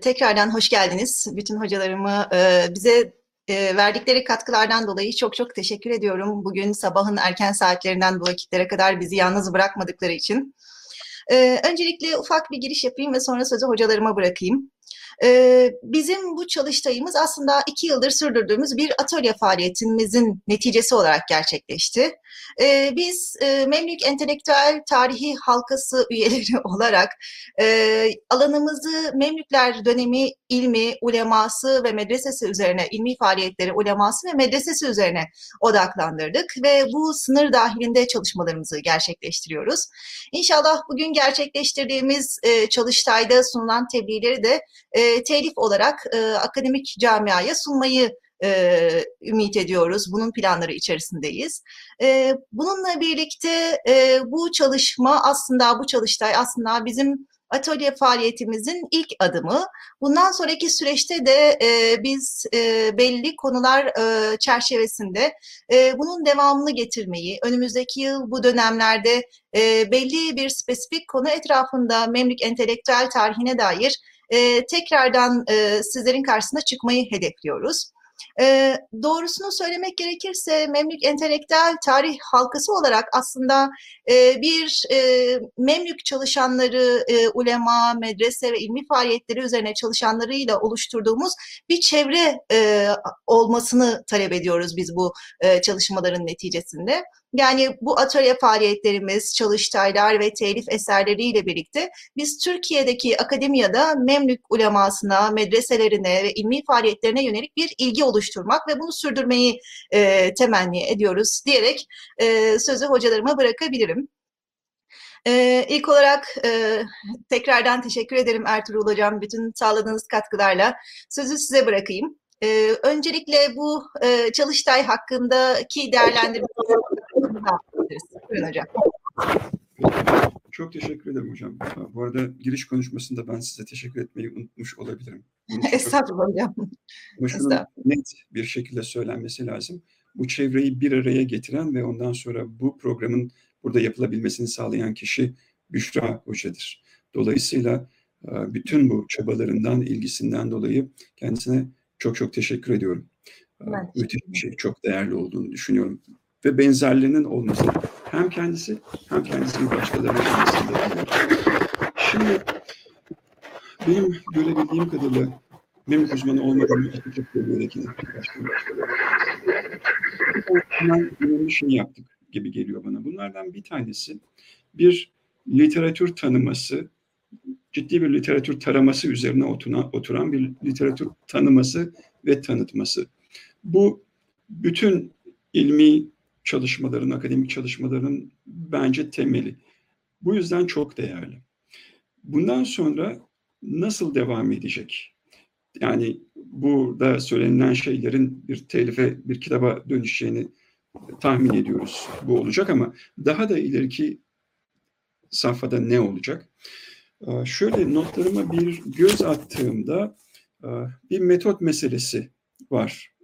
Tekrardan hoş geldiniz. Bütün hocalarımı e, bize e, verdikleri katkılardan dolayı çok çok teşekkür ediyorum. Bugün sabahın erken saatlerinden bu vakitlere kadar bizi yalnız bırakmadıkları için. Ee, öncelikle ufak bir giriş yapayım ve sonra sözü hocalarıma bırakayım. Bizim bu çalıştayımız aslında iki yıldır sürdürdüğümüz bir atölye faaliyetimizin neticesi olarak gerçekleşti. Biz Memlük Entelektüel Tarihi Halkası üyeleri olarak alanımızı Memlükler dönemi ilmi, uleması ve medresesi üzerine, ilmi faaliyetleri, uleması ve medresesi üzerine odaklandırdık ve bu sınır dahilinde çalışmalarımızı gerçekleştiriyoruz. İnşallah bugün gerçekleştirdiğimiz e, çalıştayda sunulan tebliğleri de e, telif olarak e, akademik camiaya sunmayı e, ümit ediyoruz. Bunun planları içerisindeyiz. E, bununla birlikte e, bu çalışma aslında bu çalıştay aslında bizim atölye faaliyetimizin ilk adımı. Bundan sonraki süreçte de e, biz e, belli konular e, çerçevesinde e, bunun devamını getirmeyi, önümüzdeki yıl bu dönemlerde e, belli bir spesifik konu etrafında Memlük entelektüel tarihine dair e, tekrardan e, sizlerin karşısına çıkmayı hedefliyoruz. E, doğrusunu söylemek gerekirse Memlük Entelektüel Tarih Halkası olarak aslında e, bir e, Memlük çalışanları, e, ulema, medrese ve ilmi faaliyetleri üzerine çalışanlarıyla oluşturduğumuz bir çevre e, olmasını talep ediyoruz biz bu e, çalışmaların neticesinde. Yani bu atölye faaliyetlerimiz, çalıştaylar ve telif eserleriyle birlikte biz Türkiye'deki akademiyada Memlük ulemasına, medreselerine ve ilmi faaliyetlerine yönelik bir ilgi oluşturmak ve bunu sürdürmeyi e, temenni ediyoruz diyerek e, sözü hocalarıma bırakabilirim. Ee, ilk olarak e, tekrardan teşekkür ederim Ertuğrul Hocam bütün sağladığınız katkılarla. Sözü size bırakayım. Ee, öncelikle bu e, çalıştay hakkındaki değerlendirmeyi Buyurun hocam. Çok teşekkür ederim hocam. Bu arada giriş konuşmasında ben size teşekkür etmeyi unutmuş olabilirim. Estağfurullah hocam. Net bir şekilde söylenmesi lazım. Bu çevreyi bir araya getiren ve ondan sonra bu programın burada yapılabilmesini sağlayan kişi Büşra Hoca'dır. Dolayısıyla e, bütün bu çabalarından, ilgisinden dolayı kendisine çok çok teşekkür ediyorum. Evet. Müthiş bir şey, çok değerli olduğunu düşünüyorum. Ve benzerliğinin olması hem kendisi hem kendisinin başkalarına olmasında. Şimdi benim görebildiğim kadarıyla benim uzmanı olmadığım açıkçası bölgedekine Hemen önemli şey yaptık gibi geliyor bana. Bunlardan bir tanesi bir literatür tanıması, ciddi bir literatür taraması üzerine oturan, oturan bir literatür tanıması ve tanıtması. Bu bütün ilmi çalışmaların, akademik çalışmaların bence temeli. Bu yüzden çok değerli. Bundan sonra nasıl devam edecek? Yani burada söylenilen şeylerin bir telife, bir kitaba dönüşeceğini tahmin ediyoruz. Bu olacak ama daha da ileriki safhada ne olacak? Ee, şöyle notlarıma bir göz attığımda e, bir metot meselesi var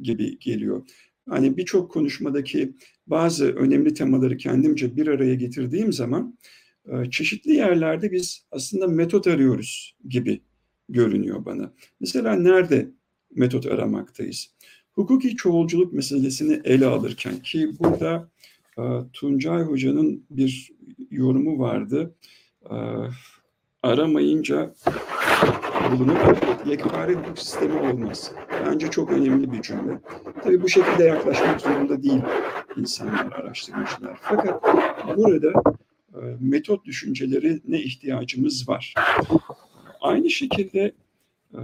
gibi geliyor. Hani birçok konuşmadaki bazı önemli temaları kendimce bir araya getirdiğim zaman e, çeşitli yerlerde biz aslında metot arıyoruz gibi görünüyor bana. Mesela nerede metot aramaktayız? Hukuki çoğulculuk meselesini ele alırken ki burada e, Tuncay Hoca'nın bir yorumu vardı. Aramayınca bulunur. Yekpare hukuk sistemi olmaz. Bence çok önemli bir cümle. Tabii bu şekilde yaklaşmak zorunda değil insanlar, araştırmacılar. Fakat burada e, metot düşüncelerine ihtiyacımız var. Aynı şekilde e,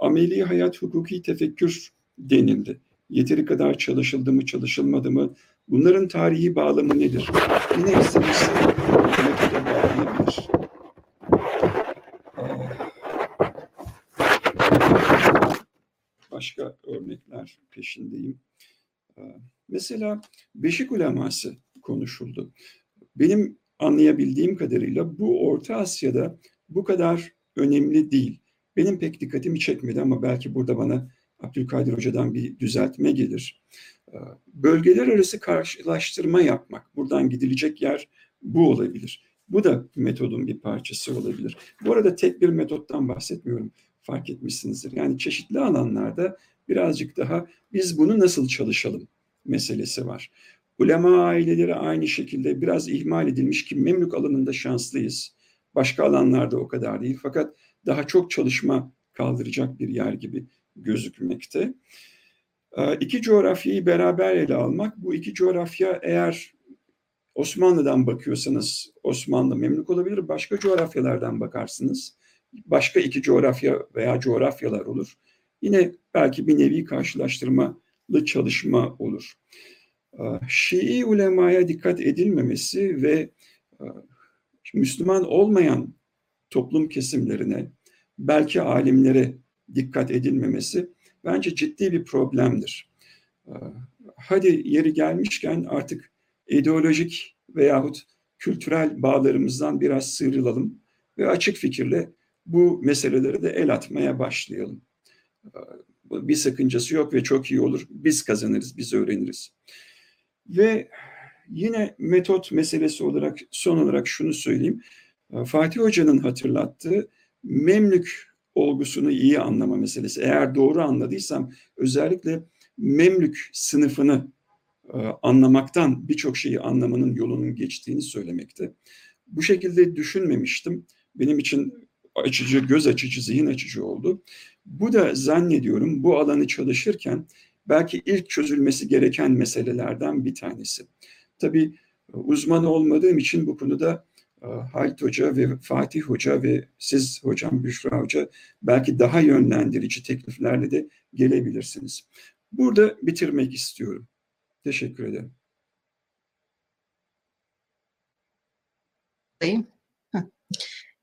ameli hayat hukuki tefekkür denildi. Yeteri kadar çalışıldı mı, çalışılmadı mı? Bunların tarihi bağlamı nedir? Yine istenirse metoda bağlanabilir. Başka örnekler peşindeyim. Mesela Beşik uleması konuşuldu. Benim anlayabildiğim kadarıyla bu Orta Asya'da bu kadar önemli değil. Benim pek dikkatimi çekmedi ama belki burada bana Abdülkadir Hoca'dan bir düzeltme gelir. Ee, bölgeler arası karşılaştırma yapmak, buradan gidilecek yer bu olabilir. Bu da metodun bir parçası olabilir. Bu arada tek bir metottan bahsetmiyorum. Fark etmişsinizdir. Yani çeşitli alanlarda birazcık daha biz bunu nasıl çalışalım meselesi var. Ulema aileleri aynı şekilde biraz ihmal edilmiş ki Memlük alanında şanslıyız. Başka alanlarda o kadar değil fakat daha çok çalışma kaldıracak bir yer gibi gözükmekte. Ee, iki coğrafyayı beraber ele almak, bu iki coğrafya eğer Osmanlı'dan bakıyorsanız Osmanlı Memlük olabilir, başka coğrafyalardan bakarsınız. Başka iki coğrafya veya coğrafyalar olur. Yine belki bir nevi karşılaştırmalı çalışma olur. Ee, Şii ulemaya dikkat edilmemesi ve e, Müslüman olmayan toplum kesimlerine, belki alimlere dikkat edilmemesi bence ciddi bir problemdir. Ee, hadi yeri gelmişken artık ideolojik veyahut kültürel bağlarımızdan biraz sıyrılalım ve açık fikirle bu meselelere de el atmaya başlayalım. Ee, bir sakıncası yok ve çok iyi olur. Biz kazanırız, biz öğreniriz. Ve yine metot meselesi olarak son olarak şunu söyleyeyim. Ee, Fatih Hoca'nın hatırlattığı Memlük olgusunu iyi anlama meselesi. Eğer doğru anladıysam özellikle Memlük sınıfını e, anlamaktan birçok şeyi anlamanın yolunun geçtiğini söylemekte. Bu şekilde düşünmemiştim. Benim için açıcı, göz açıcı, zihin açıcı oldu. Bu da zannediyorum bu alanı çalışırken belki ilk çözülmesi gereken meselelerden bir tanesi. Tabii uzman olmadığım için bu konuda e, Halit Hoca ve Fatih Hoca ve siz hocam Büşra Hoca belki daha yönlendirici tekliflerle de gelebilirsiniz. Burada bitirmek istiyorum. Teşekkür ederim.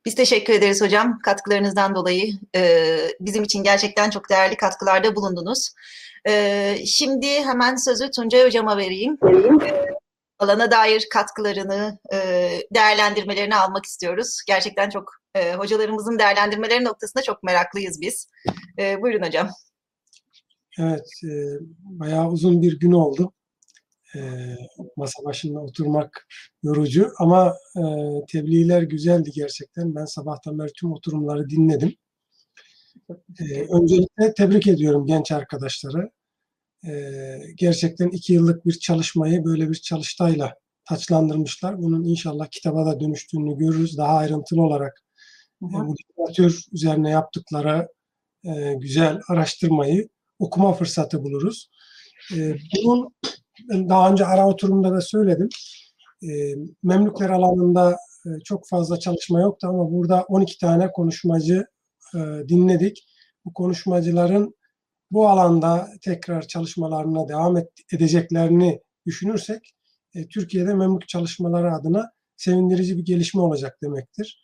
Biz teşekkür ederiz hocam katkılarınızdan dolayı. Bizim için gerçekten çok değerli katkılarda bulundunuz. Şimdi hemen sözü Tuncay hocama vereyim. Alana dair katkılarını, değerlendirmelerini almak istiyoruz. Gerçekten çok hocalarımızın değerlendirmeleri noktasında çok meraklıyız biz. Buyurun hocam. Evet, bayağı uzun bir gün oldu e, masa başında oturmak yorucu ama e, tebliğler güzeldi gerçekten. Ben sabahtan beri tüm oturumları dinledim. E, öncelikle tebrik ediyorum genç arkadaşları. E, gerçekten iki yıllık bir çalışmayı böyle bir çalıştayla taçlandırmışlar. Bunun inşallah kitaba da dönüştüğünü görürüz. Daha ayrıntılı olarak e, bu literatür üzerine yaptıkları e, güzel araştırmayı okuma fırsatı buluruz. E, bunun daha önce ara oturumda da söyledim. E, Memlükler alanında e, çok fazla çalışma yoktu ama burada 12 tane konuşmacı e, dinledik. Bu konuşmacıların bu alanda tekrar çalışmalarına devam edeceklerini düşünürsek e, Türkiye'de Memlük çalışmaları adına sevindirici bir gelişme olacak demektir.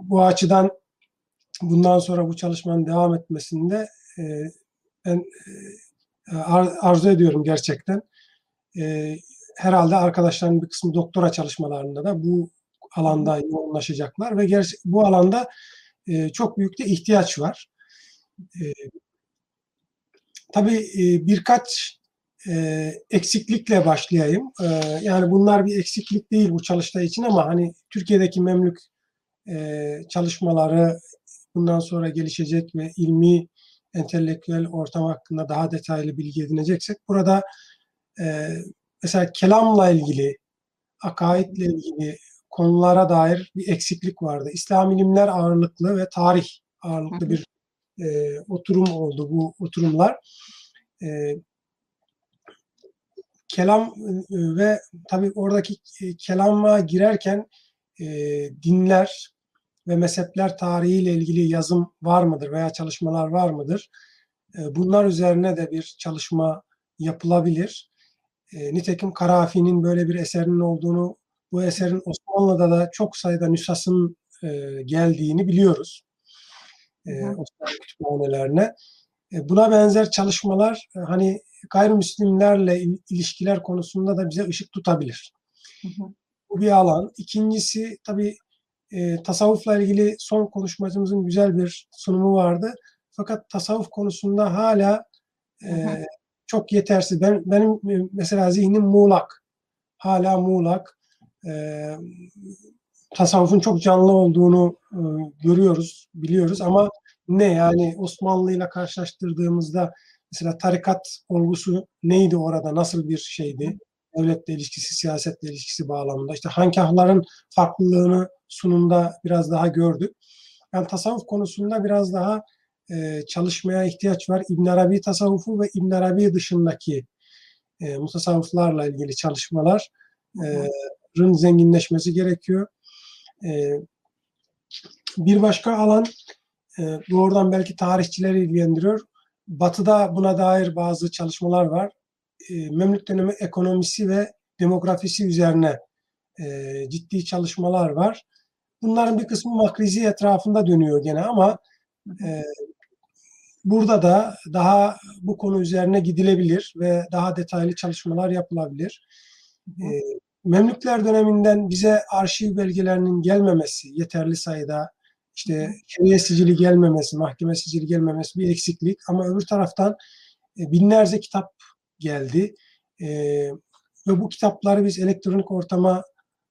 Bu açıdan bundan sonra bu çalışmanın devam etmesinde ben ar arzu ediyorum gerçekten. E, herhalde arkadaşların bir kısmı doktora çalışmalarında da bu alanda yoğunlaşacaklar ve bu alanda e, çok büyük de ihtiyaç var. E, tabii e, birkaç e, eksiklikle başlayayım. E, yani bunlar bir eksiklik değil bu çalıştay için ama hani Türkiye'deki Memlük e, çalışmaları bundan sonra gelişecek ve ilmi entelektüel ortam hakkında daha detaylı bilgi edineceksek burada e, mesela kelamla ilgili, akaidle ilgili konulara dair bir eksiklik vardı. İslam ilimler ağırlıklı ve tarih ağırlıklı bir e, oturum oldu bu oturumlar. E, kelam e, ve tabii oradaki e, kelama girerken e, dinler, ve mezhepler tarihiyle ilgili yazım var mıdır veya çalışmalar var mıdır? Ee, bunlar üzerine de bir çalışma yapılabilir. Ee, nitekim Karafi'nin böyle bir eserinin olduğunu, bu eserin Osmanlı'da da çok sayıda nüshasın e, geldiğini biliyoruz. Ee, Osmanlı kütüphanelerine. Buna benzer çalışmalar e, hani gayrimüslimlerle ilişkiler konusunda da bize ışık tutabilir. Bu bir alan. İkincisi tabii e, tasavvufla ilgili son konuşmacımızın güzel bir sunumu vardı. Fakat tasavvuf konusunda hala e, çok yetersiz. Ben benim e, mesela zihnim muğlak. Hala muğlak. E, tasavvufun çok canlı olduğunu e, görüyoruz, biliyoruz ama ne yani Osmanlı ile karşılaştırdığımızda mesela tarikat olgusu neydi orada nasıl bir şeydi devletle ilişkisi siyasetle ilişkisi bağlamında işte hankahların farklılığını sunumda biraz daha gördük. Yani tasavvuf konusunda biraz daha e, çalışmaya ihtiyaç var. İbn Arabi tasavvufu ve İbn Arabi dışındaki e, mutasavvıflarla ilgili çalışmaların zenginleşmesi gerekiyor. E, bir başka alan e, doğrudan belki tarihçileri ilgilendiriyor. Batı'da buna dair bazı çalışmalar var. E, Memlük dönemi ekonomisi ve demografisi üzerine e, ciddi çalışmalar var. Bunların bir kısmı Makrizi etrafında dönüyor gene ama e, burada da daha bu konu üzerine gidilebilir ve daha detaylı çalışmalar yapılabilir. E, Memlükler döneminden bize arşiv belgelerinin gelmemesi, yeterli sayıda işte şeriye sicili gelmemesi, mahkeme sicili gelmemesi bir eksiklik ama öbür taraftan e, binlerce kitap geldi. E, ve bu kitapları biz elektronik ortama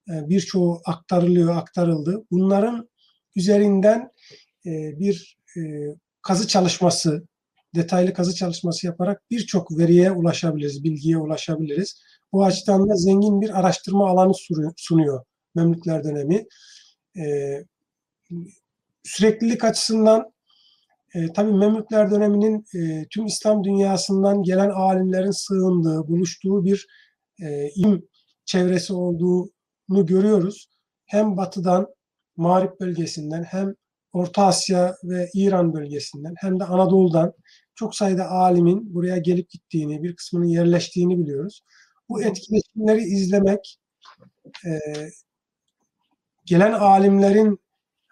e, birçoğu aktarılıyor, aktarıldı. Bunların üzerinden e, bir e, kazı çalışması, detaylı kazı çalışması yaparak birçok veriye ulaşabiliriz, bilgiye ulaşabiliriz. Bu açıdan da zengin bir araştırma alanı sunuyor Memlükler dönemi. E, süreklilik açısından e, tabii Memlükler döneminin e, tüm İslam dünyasından gelen alimlerin sığındığı, buluştuğu bir e, ilim çevresi olduğunu görüyoruz. Hem batıdan, Mağrip bölgesinden hem Orta Asya ve İran bölgesinden hem de Anadolu'dan çok sayıda alimin buraya gelip gittiğini, bir kısmının yerleştiğini biliyoruz. Bu etkileşimleri izlemek, e, gelen alimlerin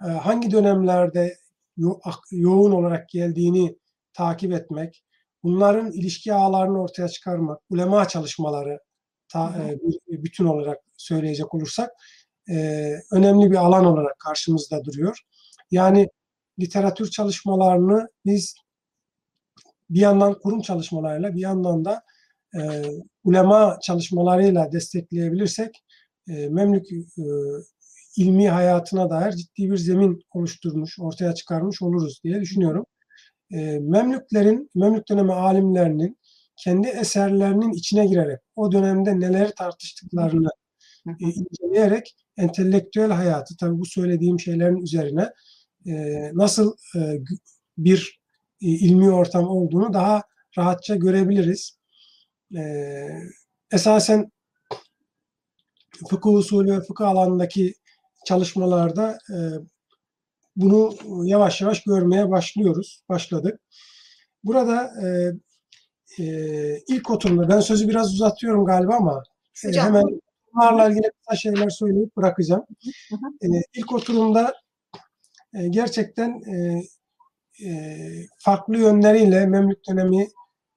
e, hangi dönemlerde yo- yoğun olarak geldiğini takip etmek, bunların ilişki ağlarını ortaya çıkarmak, ulema çalışmaları ta, e, bütün olarak söyleyecek olursak e, önemli bir alan olarak karşımızda duruyor. Yani literatür çalışmalarını biz bir yandan kurum çalışmalarıyla bir yandan da e, ulema çalışmalarıyla destekleyebilirsek e, Memlük e, ilmi hayatına dair ciddi bir zemin oluşturmuş, ortaya çıkarmış oluruz diye düşünüyorum. E, Memlüklerin, Memlük dönemi alimlerinin kendi eserlerinin içine girerek o dönemde neler tartıştıklarını e, inceleyerek entelektüel hayatı, tabii bu söylediğim şeylerin üzerine e, nasıl e, bir e, ilmi ortam olduğunu daha rahatça görebiliriz. E, esasen fıkıh usulü ve fıkıh alanındaki çalışmalarda e, bunu yavaş yavaş görmeye başlıyoruz, başladık. Burada e, e, ilk oturumda, ben sözü biraz uzatıyorum galiba ama e, hemen bunlarla ilgili kısa şeyler söyleyip bırakacağım. E, ilk oturumda e, gerçekten e, e, farklı yönleriyle Memlük dönemi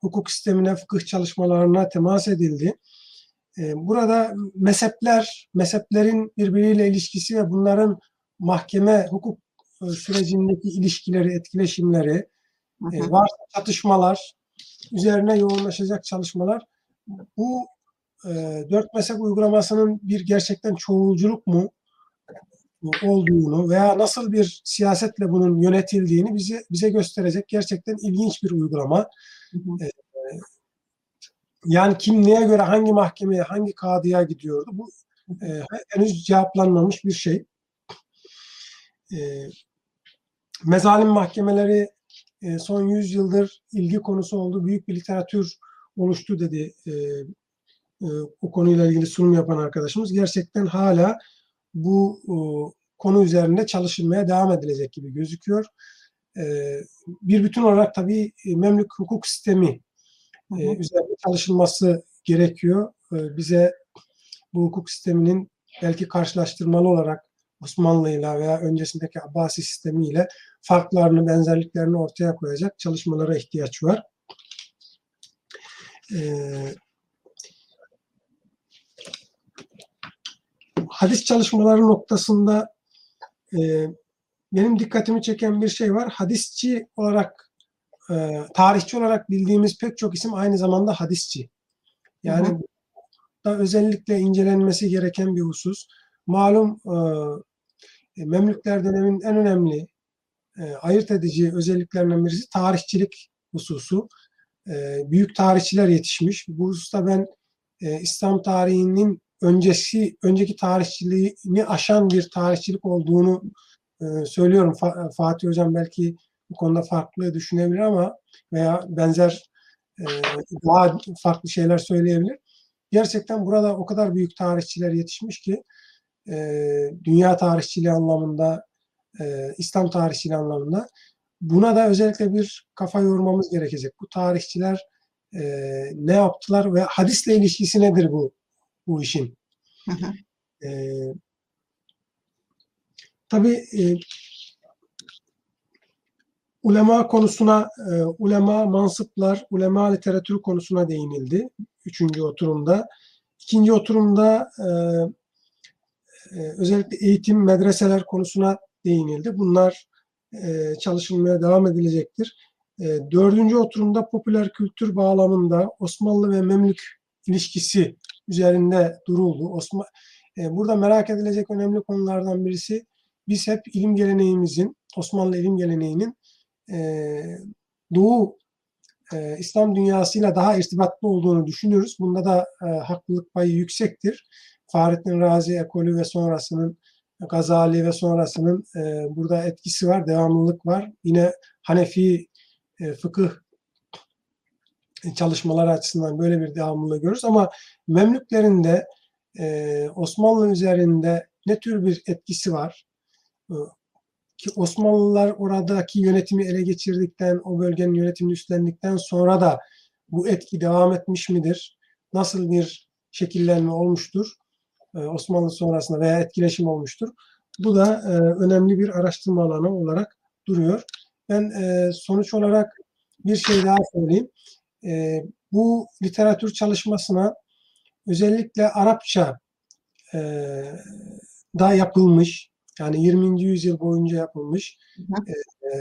hukuk sistemine, fıkıh çalışmalarına temas edildi. E, burada mezhepler, mezheplerin birbiriyle ilişkisi ve bunların mahkeme hukuk e, sürecindeki ilişkileri, etkileşimleri, e, varsa çatışmalar, üzerine yoğunlaşacak çalışmalar. Bu e, dört mezhep uygulamasının bir gerçekten çoğulculuk mu olduğunu veya nasıl bir siyasetle bunun yönetildiğini bize bize gösterecek gerçekten ilginç bir uygulama. Hı hı. Yani kim neye göre hangi mahkemeye, hangi kadıya gidiyordu? Bu e, henüz cevaplanmamış bir şey. E, mezalim mahkemeleri e, son 100 yıldır ilgi konusu oldu. Büyük bir literatür oluştu dedi e, e, o konuyla ilgili sunum yapan arkadaşımız. Gerçekten hala bu e, konu üzerinde çalışılmaya devam edilecek gibi gözüküyor. E, bir bütün olarak tabii e, Memlük hukuk sistemi e, üzerinde çalışılması gerekiyor. E, bize bu hukuk sisteminin belki karşılaştırmalı olarak Osmanlı'yla veya öncesindeki Abbasi sistemiyle farklarını, benzerliklerini ortaya koyacak çalışmalara ihtiyaç var. Ee, hadis çalışmaları noktasında e, benim dikkatimi çeken bir şey var. Hadisçi olarak, e, tarihçi olarak bildiğimiz pek çok isim aynı zamanda hadisçi. Yani hı hı. da özellikle incelenmesi gereken bir husus. Malum e, Memlükler döneminin en önemli e, ayırt edici özelliklerinden birisi tarihçilik hususu. E, büyük tarihçiler yetişmiş. Bu hususta ben e, İslam tarihinin öncesi önceki tarihçiliğini aşan bir tarihçilik olduğunu e, söylüyorum. Fa- Fatih Hocam belki bu konuda farklı düşünebilir ama veya benzer e, daha farklı şeyler söyleyebilir. Gerçekten burada o kadar büyük tarihçiler yetişmiş ki e, dünya tarihçiliği anlamında, e, İslam tarihçiliği anlamında buna da özellikle bir kafa yormamız gerekecek. Bu tarihçiler e, ne yaptılar ve hadisle ilişkisi nedir bu bu işin? Hı hı. E, tabii e, ulema konusuna, e, ulema mansıplar, ulema literatürü konusuna değinildi. Üçüncü oturumda. İkinci oturumda e, e, özellikle eğitim, medreseler konusuna değinildi. Bunlar e, çalışılmaya devam edilecektir. E, dördüncü oturumda popüler kültür bağlamında Osmanlı ve Memlük ilişkisi üzerinde duruldu. Osman, e, burada merak edilecek önemli konulardan birisi biz hep ilim geleneğimizin, Osmanlı ilim geleneğinin e, Doğu e, İslam dünyasıyla daha irtibatlı olduğunu düşünüyoruz. Bunda da e, haklılık payı yüksektir. Fahrettin Razi ekolü ve sonrasının Gazali ve sonrasının e, burada etkisi var, devamlılık var. Yine Hanefi e, fıkıh çalışmaları açısından böyle bir devamlılığı görürüz ama Memlüklerin de e, Osmanlı üzerinde ne tür bir etkisi var? Ki Osmanlılar oradaki yönetimi ele geçirdikten, o bölgenin yönetimini üstlendikten sonra da bu etki devam etmiş midir? Nasıl bir şekillenme olmuştur? Ee, Osmanlı sonrasında veya etkileşim olmuştur. Bu da e, önemli bir araştırma alanı olarak duruyor. Ben e, sonuç olarak bir şey daha söyleyeyim. E, bu literatür çalışmasına özellikle Arapça da yapılmış, yani 20. yüzyıl boyunca yapılmış e,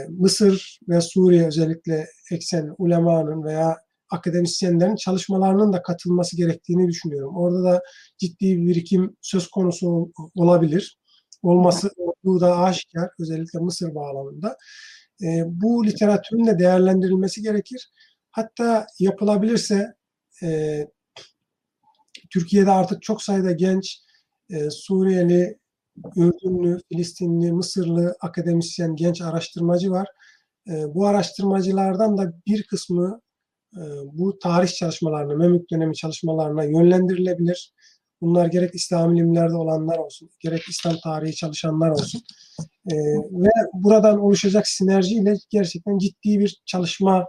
Mısır ve Suriye özellikle eksen ulemanın veya akademisyenlerin çalışmalarının da katılması gerektiğini düşünüyorum. Orada da ciddi bir birikim söz konusu olabilir. Olması olduğu da aşikar özellikle Mısır bağlamında. E, bu literatürün de değerlendirilmesi gerekir. Hatta yapılabilirse e, Türkiye'de artık çok sayıda genç e, Suriyeli, Ürdünlü, Filistinli, Mısırlı akademisyen, genç araştırmacı var. E, bu araştırmacılardan da bir kısmı e, bu tarih çalışmalarına, Memlük dönemi çalışmalarına yönlendirilebilir. Bunlar gerek İslam ilimlerde olanlar olsun, gerek İslam tarihi çalışanlar olsun. E, ve buradan oluşacak sinerjiyle gerçekten ciddi bir çalışma,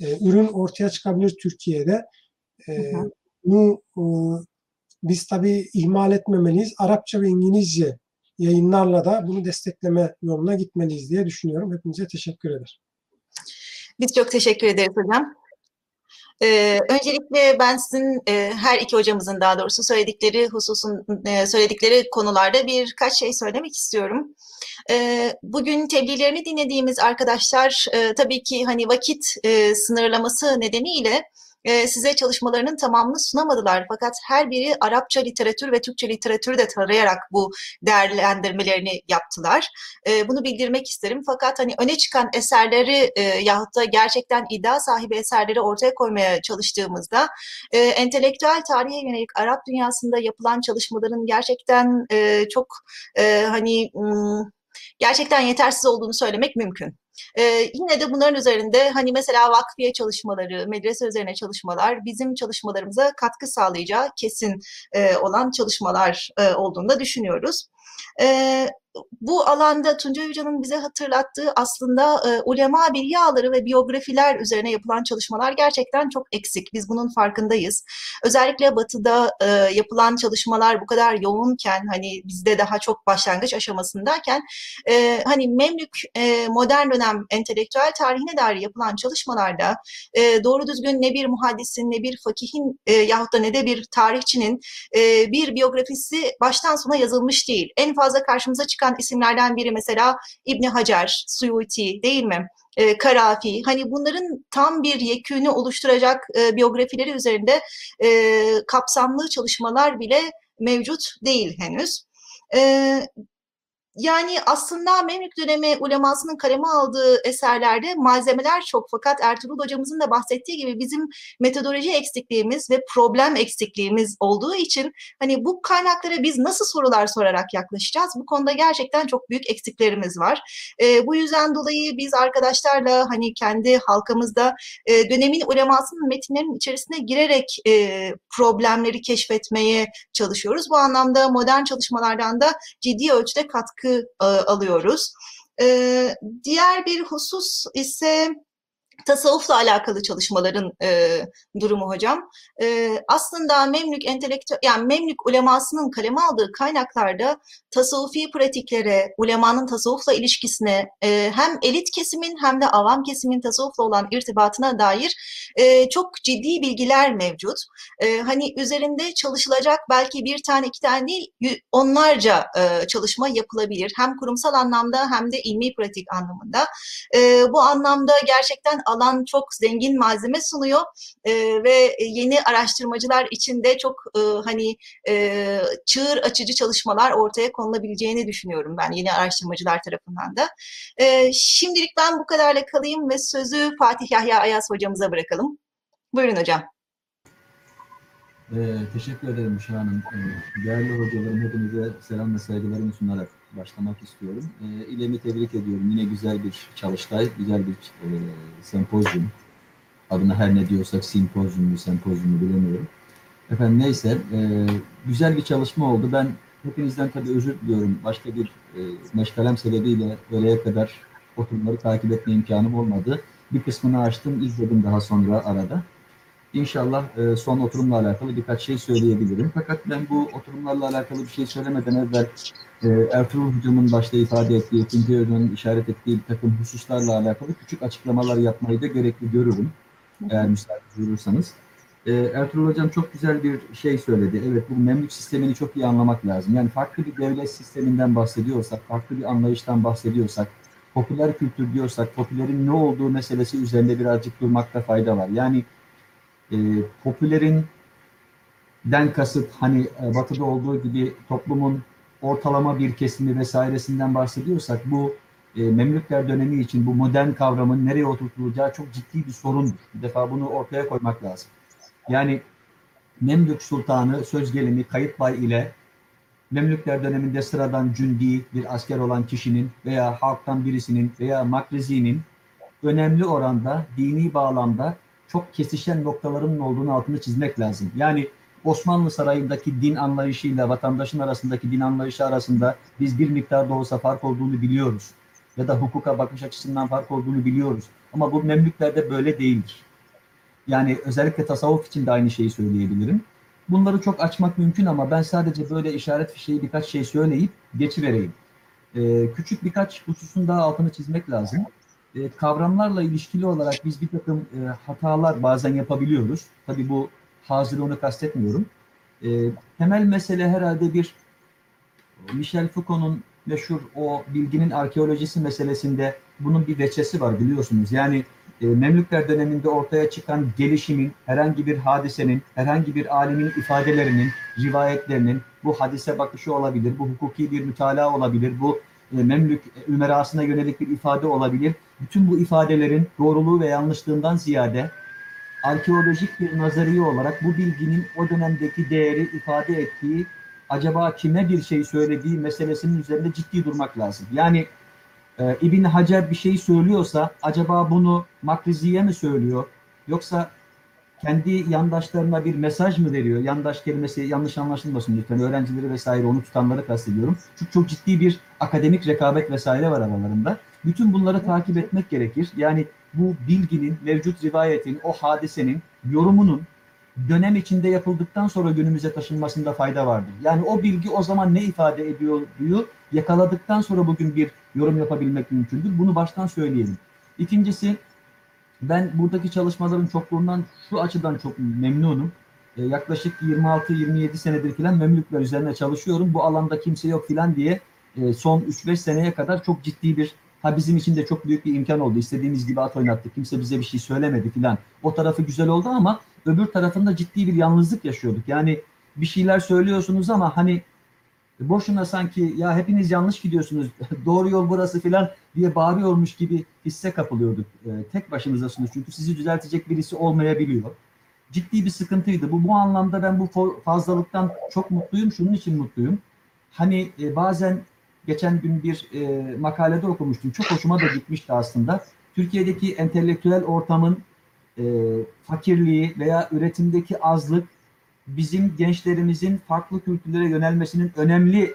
e, ürün ortaya çıkabilir Türkiye'de. E, hı. Bunu e, biz tabii ihmal etmemeliyiz. Arapça ve İngilizce yayınlarla da bunu destekleme yoluna gitmeliyiz diye düşünüyorum. Hepinize teşekkür ederim. Biz çok teşekkür ederiz hocam. Ee, öncelikle ben sizin e, her iki hocamızın daha doğrusu söyledikleri hususun e, söyledikleri konularda birkaç şey söylemek istiyorum. E, bugün tebliğlerini dinlediğimiz arkadaşlar e, tabii ki hani vakit e, sınırlaması nedeniyle e, size çalışmalarının tamamını sunamadılar. Fakat her biri Arapça literatür ve Türkçe literatürü de tarayarak bu değerlendirmelerini yaptılar. E, bunu bildirmek isterim. Fakat hani öne çıkan eserleri e, yahut da gerçekten iddia sahibi eserleri ortaya koymaya çalıştığımızda e, entelektüel tarihe yönelik Arap dünyasında yapılan çalışmaların gerçekten e, çok e, hani gerçekten yetersiz olduğunu söylemek mümkün. Ee, yine de bunların üzerinde hani mesela vakfiye çalışmaları, medrese üzerine çalışmalar bizim çalışmalarımıza katkı sağlayacağı kesin e, olan çalışmalar e, olduğunu da düşünüyoruz. E, bu alanda Tuncay Hoca'nın bize hatırlattığı aslında e, ulema bilyaları ve biyografiler üzerine yapılan çalışmalar gerçekten çok eksik. Biz bunun farkındayız. Özellikle Batı'da e, yapılan çalışmalar bu kadar yoğunken hani bizde daha çok başlangıç aşamasındayken e, hani Memlük e, modern dönem entelektüel tarihine dair yapılan çalışmalarda e, doğru düzgün ne bir muhaddisin ne bir fakihin e, yahut da ne de bir tarihçinin e, bir biyografisi baştan sona yazılmış değil. En fazla karşımıza çıkan isimlerden biri mesela İbni Hacer, Suyuti değil mi? E, Karafi. Hani bunların tam bir yekünü oluşturacak e, biyografileri üzerinde e, kapsamlı çalışmalar bile mevcut değil henüz. E, yani aslında Memlük dönemi ulemasının kaleme aldığı eserlerde malzemeler çok fakat Ertuğrul hocamızın da bahsettiği gibi bizim metodoloji eksikliğimiz ve problem eksikliğimiz olduğu için hani bu kaynaklara biz nasıl sorular sorarak yaklaşacağız? Bu konuda gerçekten çok büyük eksiklerimiz var. E, bu yüzden dolayı biz arkadaşlarla hani kendi halkamızda e, dönemin ulemasının metinlerinin içerisine girerek e, problemleri keşfetmeye çalışıyoruz. Bu anlamda modern çalışmalardan da ciddi ölçüde katkı e, alıyoruz. Diğer bir husus ise tasavvufla alakalı çalışmaların e, durumu hocam. E, aslında Memlük entelektüel yani Memlük ulemasının kaleme aldığı kaynaklarda tasavvufi pratiklere, ulemanın tasavvufla ilişkisine e, hem elit kesimin hem de avam kesimin tasavvufla olan irtibatına dair e, çok ciddi bilgiler mevcut. E, hani üzerinde çalışılacak belki bir tane iki tane değil onlarca e, çalışma yapılabilir. Hem kurumsal anlamda hem de ilmi pratik anlamında. E, bu anlamda gerçekten çok zengin malzeme sunuyor e, ve yeni araştırmacılar için de çok e, hani e, çığır açıcı çalışmalar ortaya konulabileceğini düşünüyorum ben yeni araştırmacılar tarafından da. E, şimdilik ben bu kadarla kalayım ve sözü Fatih Yahya Ayas hocamıza bırakalım. Buyurun hocam. Ee, teşekkür ederim Müşah Hanım. Ee, değerli hocalarım hepinize selam ve saygılarımı sunarak başlamak istiyorum. Ee, İLEM'i tebrik ediyorum. Yine güzel bir çalıştay, güzel bir e, sempozyum. Adına her ne diyorsak simpozyum mu, sempozyum mu bilemiyorum. Efendim neyse, e, güzel bir çalışma oldu. Ben hepinizden tabii özür diliyorum. Başka bir e, meşgalem sebebiyle öğleye kadar oturumları takip etme imkanım olmadı. Bir kısmını açtım, izledim daha sonra arada. İnşallah e, son oturumla alakalı birkaç şey söyleyebilirim. Fakat ben bu oturumlarla alakalı bir şey söylemeden evvel e, Ertuğrul Hocam'ın başta ifade ettiği, ikinci Hocam'ın işaret ettiği bir takım hususlarla alakalı küçük açıklamalar yapmayı da gerekli görürüm. Eğer müsaade buyurursanız. E, Ertuğrul Hocam çok güzel bir şey söyledi. Evet bu memlük sistemini çok iyi anlamak lazım. Yani farklı bir devlet sisteminden bahsediyorsak, farklı bir anlayıştan bahsediyorsak, popüler kültür diyorsak, popülerin ne olduğu meselesi üzerinde birazcık durmakta fayda var. Yani e, popülerin den kasıt hani e, batıda olduğu gibi toplumun ortalama bir kesimi vesairesinden bahsediyorsak bu e, Memlükler dönemi için bu modern kavramın nereye oturtulacağı çok ciddi bir sorundur. Bir defa bunu ortaya koymak lazım. Yani Memlük Sultanı söz gelimi Kayıtbay ile Memlükler döneminde sıradan cündi bir asker olan kişinin veya halktan birisinin veya makrezinin önemli oranda dini bağlamda çok kesişen noktaların olduğunu altını çizmek lazım. Yani Osmanlı Sarayı'ndaki din anlayışıyla vatandaşın arasındaki din anlayışı arasında biz bir miktar da olsa fark olduğunu biliyoruz. Ya da hukuka bakış açısından fark olduğunu biliyoruz. Ama bu Memlüklerde böyle değildir. Yani özellikle tasavvuf için de aynı şeyi söyleyebilirim. Bunları çok açmak mümkün ama ben sadece böyle işaret fişeği birkaç şey söyleyip geçivereyim. Ee, küçük birkaç hususun daha altını çizmek lazım e, kavramlarla ilişkili olarak biz bir takım e, hatalar bazen yapabiliyoruz. Tabii bu onu kastetmiyorum. E, temel mesele herhalde bir Michel Foucault'un meşhur o bilginin arkeolojisi meselesinde bunun bir veçesi var biliyorsunuz. Yani e, Memlükler döneminde ortaya çıkan gelişimin, herhangi bir hadisenin, herhangi bir alimin ifadelerinin, rivayetlerinin bu hadise bakışı olabilir, bu hukuki bir mütalaa olabilir, bu e, Memlük ümerasına yönelik bir ifade olabilir. Bütün bu ifadelerin doğruluğu ve yanlışlığından ziyade arkeolojik bir nazariye olarak bu bilginin o dönemdeki değeri ifade ettiği, acaba kime bir şey söylediği meselesinin üzerinde ciddi durmak lazım. Yani e, İbn Hacer bir şey söylüyorsa acaba bunu Makrizi'ye mi söylüyor? Yoksa kendi yandaşlarına bir mesaj mı veriyor? Yandaş kelimesi yanlış anlaşılmasın lütfen. Öğrencileri vesaire onu tutanları kastediyorum. Çünkü çok ciddi bir akademik rekabet vesaire var aralarında. Bütün bunları takip etmek gerekir. Yani bu bilginin, mevcut rivayetin, o hadisenin, yorumunun dönem içinde yapıldıktan sonra günümüze taşınmasında fayda vardır. Yani o bilgi o zaman ne ifade ediyor diyor, yakaladıktan sonra bugün bir yorum yapabilmek mümkündür. Bunu baştan söyleyelim. İkincisi ben buradaki çalışmaların çokluğundan şu açıdan çok memnunum. E, yaklaşık 26-27 senedir filan Memlükler üzerine çalışıyorum. Bu alanda kimse yok filan diye e, son 3-5 seneye kadar çok ciddi bir ha bizim için de çok büyük bir imkan oldu. İstediğimiz gibi at oynattık. Kimse bize bir şey söylemedi filan. O tarafı güzel oldu ama öbür tarafında ciddi bir yalnızlık yaşıyorduk. Yani bir şeyler söylüyorsunuz ama hani boşuna sanki ya hepiniz yanlış gidiyorsunuz, doğru yol burası filan diye bağırıyormuş gibi hisse kapılıyorduk. E, tek başınızasınız çünkü sizi düzeltecek birisi olmayabiliyor. Ciddi bir sıkıntıydı. Bu bu anlamda ben bu fazlalıktan çok mutluyum. Şunun için mutluyum. Hani e, bazen geçen gün bir e, makalede okumuştum. Çok hoşuma da gitmişti aslında. Türkiye'deki entelektüel ortamın e, fakirliği veya üretimdeki azlık bizim gençlerimizin farklı kültürlere yönelmesinin önemli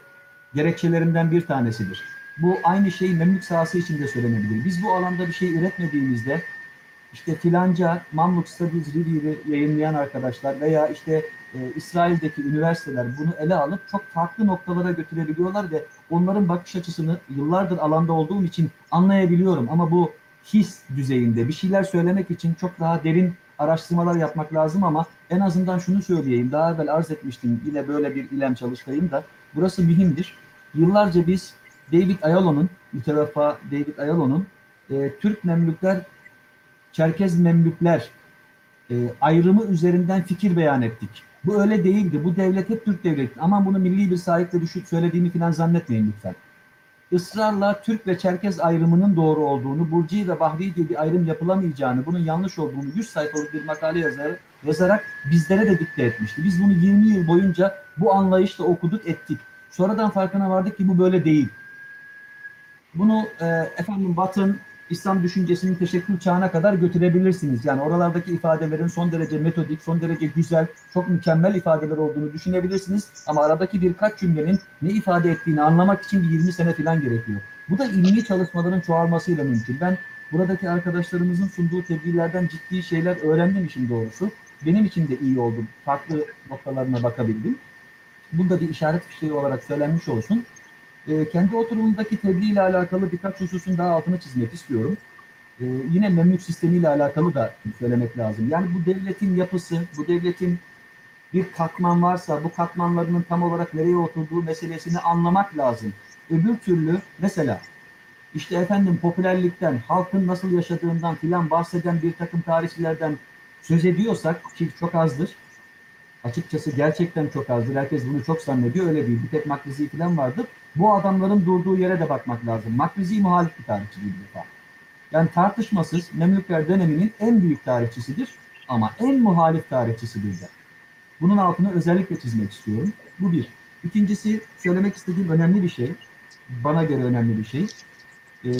gerekçelerinden bir tanesidir. Bu aynı şey Memlük sahası için de söylenebilir. Biz bu alanda bir şey üretmediğimizde işte filanca Mamluk Studies Review'i yayınlayan arkadaşlar veya işte e, İsrail'deki üniversiteler bunu ele alıp çok farklı noktalara götürebiliyorlar ve onların bakış açısını yıllardır alanda olduğum için anlayabiliyorum. Ama bu his düzeyinde bir şeyler söylemek için çok daha derin araştırmalar yapmak lazım ama en azından şunu söyleyeyim. Daha evvel arz etmiştim yine böyle bir ilem çalıştayım da burası mühimdir. Yıllarca biz David Ayalo'nun, müteveffa David Ayalo'nun e, Türk Memlükler, Çerkez Memlükler e, ayrımı üzerinden fikir beyan ettik. Bu öyle değildi. Bu devlet hep Türk devleti. Ama bunu milli bir sahiple düşüp söylediğimi falan zannetmeyin lütfen. Israrla Türk ve Çerkez ayrımının doğru olduğunu, Burci ve Bahri diye bir ayrım yapılamayacağını, bunun yanlış olduğunu 100 sayfalık bir makale yazar, yazarak bizlere de dikte etmişti. Biz bunu 20 yıl boyunca bu anlayışla okuduk, ettik. Sonradan farkına vardık ki bu böyle değil. Bunu e, efendim Batın İslam düşüncesinin teşekkür çağına kadar götürebilirsiniz. Yani oralardaki ifadelerin son derece metodik, son derece güzel, çok mükemmel ifadeler olduğunu düşünebilirsiniz. Ama aradaki birkaç cümlenin ne ifade ettiğini anlamak için bir 20 sene falan gerekiyor. Bu da ilmi çalışmaların çoğalmasıyla mümkün. Ben buradaki arkadaşlarımızın sunduğu tebliğlerden ciddi şeyler öğrendim işin doğrusu. Benim için de iyi oldu. Farklı noktalarına bakabildim. Bunda bir işaret fişeği olarak söylenmiş olsun. E, kendi oturumundaki tebliğ ile alakalı birkaç hususun daha altını çizmek istiyorum. E, yine memlük sistemiyle alakalı da söylemek lazım. Yani bu devletin yapısı, bu devletin bir katman varsa bu katmanlarının tam olarak nereye oturduğu meselesini anlamak lazım. Öbür türlü mesela işte efendim popülerlikten, halkın nasıl yaşadığından filan bahseden bir takım tarihçilerden söz ediyorsak ki çok azdır. Açıkçası gerçekten çok azdır. Herkes bunu çok zannediyor. Öyle değil. Bir tek Makrizi falan vardır. Bu adamların durduğu yere de bakmak lazım. Makrizi muhalif bir tarihçi bir defa. Yani tartışmasız Memlükler döneminin en büyük tarihçisidir. Ama en muhalif tarihçisidir de. Bunun altını özellikle çizmek istiyorum. Bu bir. İkincisi söylemek istediğim önemli bir şey. Bana göre önemli bir şey. Ee,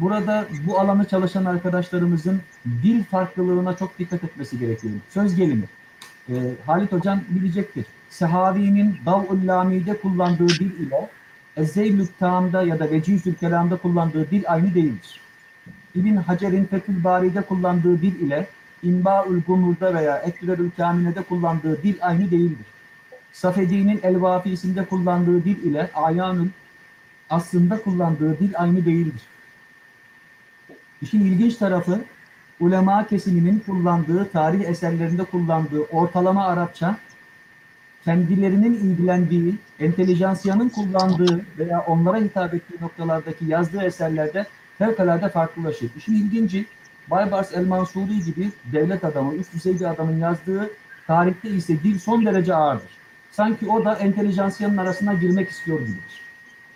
burada bu alanı çalışan arkadaşlarımızın dil farklılığına çok dikkat etmesi gerekiyor. Söz gelimi. Ee, Halit Hocam bilecektir. Sehavi'nin Dav'ul Lami'de kullandığı dil ile Ezeylül Tam'da ya da Vecihül Kelam'da kullandığı dil aynı değildir. İbn Hacer'in Fethül Bari'de kullandığı dil ile İnba'ül Gumur'da veya Ekberül Kamine'de kullandığı dil aynı değildir. Safedi'nin El Vafisinde kullandığı dil ile Ayanül aslında kullandığı dil aynı değildir. İşin ilginç tarafı ulema kesiminin kullandığı, tarih eserlerinde kullandığı ortalama Arapça kendilerinin ilgilendiği, entelijansiyanın kullandığı veya onlara hitap ettiği noktalardaki yazdığı eserlerde fevkalade farklılaşır. İşin ilginci, Baybars El Mansuri gibi devlet adamı, üst düzey bir adamın yazdığı tarihte ise dil son derece ağırdır. Sanki o da entelijansiyanın arasına girmek istiyor gibidir.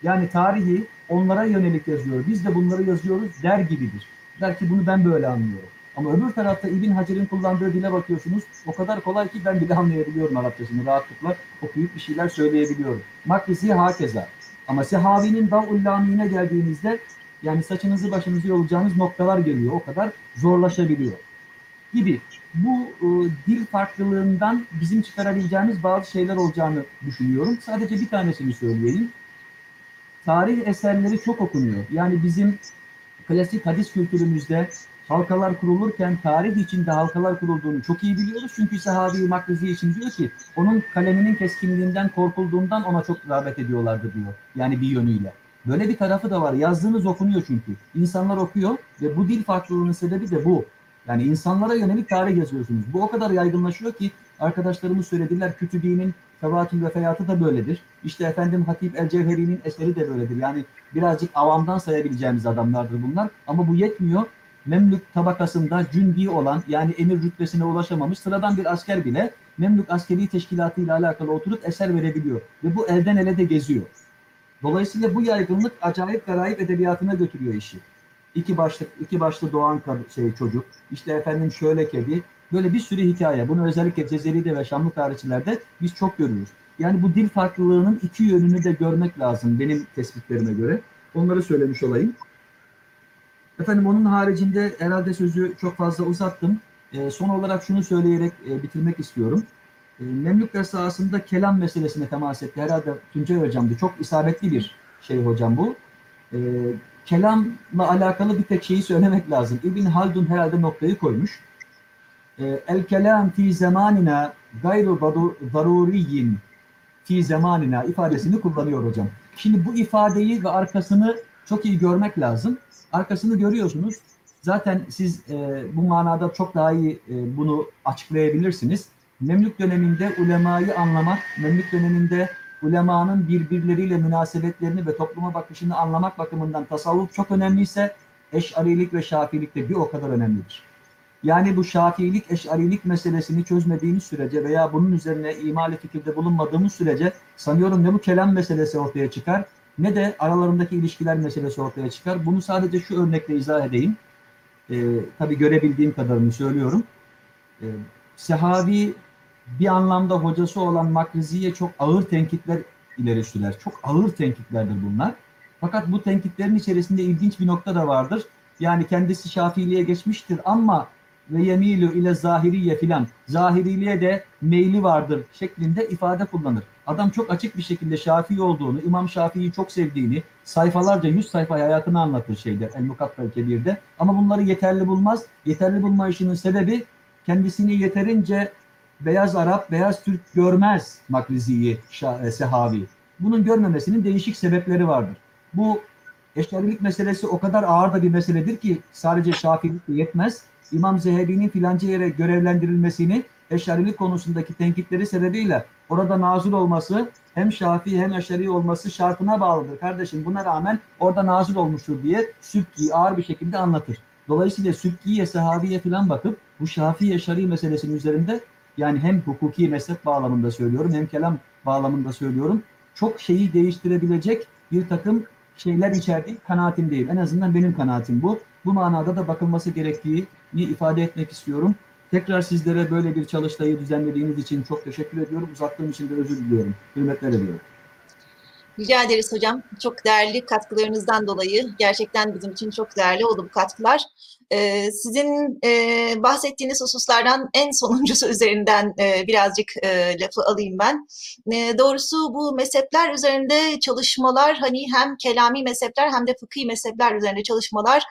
Yani tarihi onlara yönelik yazıyor. Biz de bunları yazıyoruz der gibidir. Der ki bunu ben böyle anlıyorum. Ama öbür tarafta İbn Hacer'in kullandığı dile bakıyorsunuz. O kadar kolay ki ben bile anlayabiliyorum Arapçasını. Rahatlıkla okuyup bir şeyler söyleyebiliyorum. Makrisi hakeza. Ama Sehavi'nin Dav'ullami'ne geldiğinizde yani saçınızı başınızı yolacağınız noktalar geliyor. O kadar zorlaşabiliyor. Gibi. Bu e, dil farklılığından bizim çıkarabileceğimiz bazı şeyler olacağını düşünüyorum. Sadece bir tanesini söyleyeyim. Tarih eserleri çok okunuyor. Yani bizim klasik hadis kültürümüzde halkalar kurulurken tarih içinde halkalar kurulduğunu çok iyi biliyoruz. Çünkü sahabi Makrizi için diyor ki onun kaleminin keskinliğinden korkulduğundan ona çok rağbet ediyorlardı diyor. Yani bir yönüyle. Böyle bir tarafı da var. Yazdığınız okunuyor çünkü. İnsanlar okuyor ve bu dil farklılığının sebebi de bu. Yani insanlara yönelik tarih yazıyorsunuz. Bu o kadar yaygınlaşıyor ki arkadaşlarımız söylediler Kütübi'nin Fevatül Vefeyatı da böyledir. İşte efendim Hatip El Cevheri'nin eseri de böyledir. Yani birazcık avamdan sayabileceğimiz adamlardır bunlar. Ama bu yetmiyor. Memlük tabakasında cündi olan yani emir rütbesine ulaşamamış sıradan bir asker bile Memlük askeri teşkilatı ile alakalı oturup eser verebiliyor. Ve bu elden ele de geziyor. Dolayısıyla bu yaygınlık acayip garayip edebiyatına götürüyor işi. İki başlı, iki başlı doğan şey, çocuk, işte efendim şöyle kedi, böyle bir sürü hikaye. Bunu özellikle Cezeri'de ve Şamlı tarihçilerde biz çok görürüz. Yani bu dil farklılığının iki yönünü de görmek lazım benim tespitlerime göre. Onları söylemiş olayım. Efendim onun haricinde herhalde sözü çok fazla uzattım. E, son olarak şunu söyleyerek e, bitirmek istiyorum. E, Memlükler sahasında kelam meselesine temas etti. Herhalde Tuncay Hocam'dı. Çok isabetli bir şey hocam bu. E, kelamla alakalı bir tek şeyi söylemek lazım. İbn Haldun herhalde noktayı koymuş. E, El kelam fi zamanina gayru zaruriyin fi zamanina ifadesini kullanıyor hocam. Şimdi bu ifadeyi ve arkasını çok iyi görmek lazım. Arkasını görüyorsunuz. Zaten siz e, bu manada çok daha iyi e, bunu açıklayabilirsiniz. Memlük döneminde ulemayı anlamak, Memlük döneminde ulemanın birbirleriyle münasebetlerini ve topluma bakışını anlamak bakımından tasavvuf çok önemliyse eşarilik ve şafilik de bir o kadar önemlidir. Yani bu şafiilik, eşarilik meselesini çözmediğimiz sürece veya bunun üzerine imali fikirde bulunmadığımız sürece sanıyorum ne bu kelam meselesi ortaya çıkar ne de aralarındaki ilişkiler meselesi ortaya çıkar. Bunu sadece şu örnekle izah edeyim. Ee, tabii görebildiğim kadarını söylüyorum. Ee, Sehavi bir anlamda hocası olan Makrizi'ye çok ağır tenkitler ileri sürer. Çok ağır tenkitlerdir bunlar. Fakat bu tenkitlerin içerisinde ilginç bir nokta da vardır. Yani kendisi Şafiliğe geçmiştir ama ve yemilu ile zahiriye filan. Zahiriliğe de meyli vardır şeklinde ifade kullanır. Adam çok açık bir şekilde Şafii olduğunu, İmam Şafii'yi çok sevdiğini, sayfalarca yüz sayfa hayatını anlatır şeyde El Mukattal Kebir'de. Ama bunları yeterli bulmaz. Yeterli bulma işinin sebebi kendisini yeterince beyaz Arap, beyaz Türk görmez Makrizi'yi, e, Sehavi. Bunun görmemesinin değişik sebepleri vardır. Bu eşarilik meselesi o kadar ağır da bir meseledir ki sadece Şafiilik yetmez. İmam Zehebi'nin filanca yere görevlendirilmesini eşarilik konusundaki tenkitleri sebebiyle orada nazil olması hem Şafii hem Eşari olması şartına bağlıdır. Kardeşim buna rağmen orada nazil olmuştur diye Sübki ağır bir şekilde anlatır. Dolayısıyla Sübki'ye, Sehabi'ye falan bakıp bu Şafii Eşari meselesinin üzerinde yani hem hukuki mezhep bağlamında söylüyorum hem kelam bağlamında söylüyorum. Çok şeyi değiştirebilecek bir takım şeyler içerdiği kanaatim değil. En azından benim kanaatim bu. Bu manada da bakılması gerektiğini ifade etmek istiyorum. Tekrar sizlere böyle bir çalıştayı düzenlediğiniz için çok teşekkür ediyorum. Uzattığım için de özür diliyorum. Hürmetler ediyorum. Rica ederiz hocam. Çok değerli katkılarınızdan dolayı gerçekten bizim için çok değerli oldu bu katkılar. Ee, sizin e, bahsettiğiniz hususlardan en sonuncusu üzerinden e, birazcık e, lafı alayım ben. E, doğrusu bu mezhepler üzerinde çalışmalar hani hem kelami mezhepler hem de fıkhi mezhepler üzerinde çalışmalar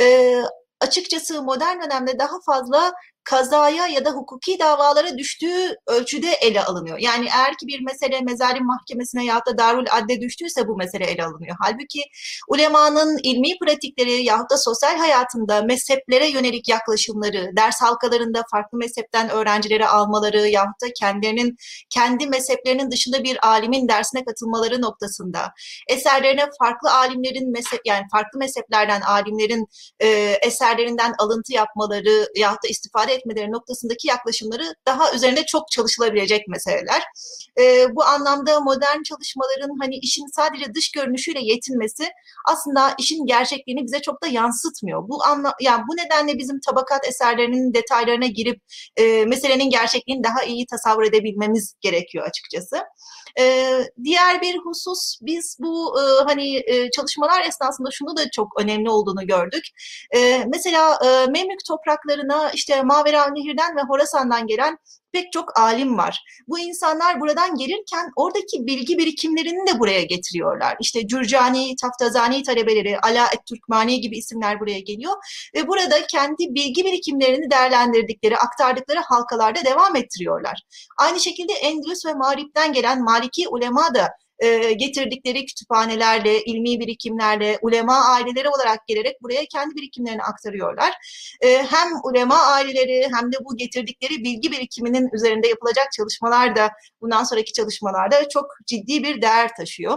e, açıkçası modern dönemde daha fazla kazaya ya da hukuki davalara düştüğü ölçüde ele alınıyor. Yani eğer ki bir mesele mezalim mahkemesine ya da darul adde düştüyse bu mesele ele alınıyor. Halbuki ulemanın ilmi pratikleri ya da sosyal hayatında mezheplere yönelik yaklaşımları, ders halkalarında farklı mezhepten öğrencileri almaları ya da kendilerinin kendi mezheplerinin dışında bir alimin dersine katılmaları noktasında eserlerine farklı alimlerin mezhep yani farklı mezheplerden alimlerin e, eserlerinden alıntı yapmaları ya da istifade etmeleri noktasındaki yaklaşımları daha üzerinde çok çalışılabilecek meseleler. E, bu anlamda modern çalışmaların hani işin sadece dış görünüşüyle yetinmesi aslında işin gerçekliğini bize çok da yansıtmıyor. Bu anla yani bu nedenle bizim tabakat eserlerinin detaylarına girip e, meselenin gerçekliğini daha iyi tasavvur edebilmemiz gerekiyor açıkçası. E, diğer bir husus biz bu e, hani e, çalışmalar esnasında şunu da çok önemli olduğunu gördük. E, mesela e, Memlük topraklarına işte Mavera Nehir'den ve Horasan'dan gelen pek çok alim var. Bu insanlar buradan gelirken oradaki bilgi birikimlerini de buraya getiriyorlar. İşte Cürcani, Taftazani talebeleri, Ala Türkmani gibi isimler buraya geliyor ve burada kendi bilgi birikimlerini değerlendirdikleri, aktardıkları halkalarda devam ettiriyorlar. Aynı şekilde Endülüs ve Mağrip'ten gelen Maliki ulema da e, getirdikleri kütüphanelerle, ilmi birikimlerle, ulema aileleri olarak gelerek buraya kendi birikimlerini aktarıyorlar. E, hem ulema aileleri hem de bu getirdikleri bilgi birikiminin üzerinde yapılacak çalışmalar da bundan sonraki çalışmalarda çok ciddi bir değer taşıyor.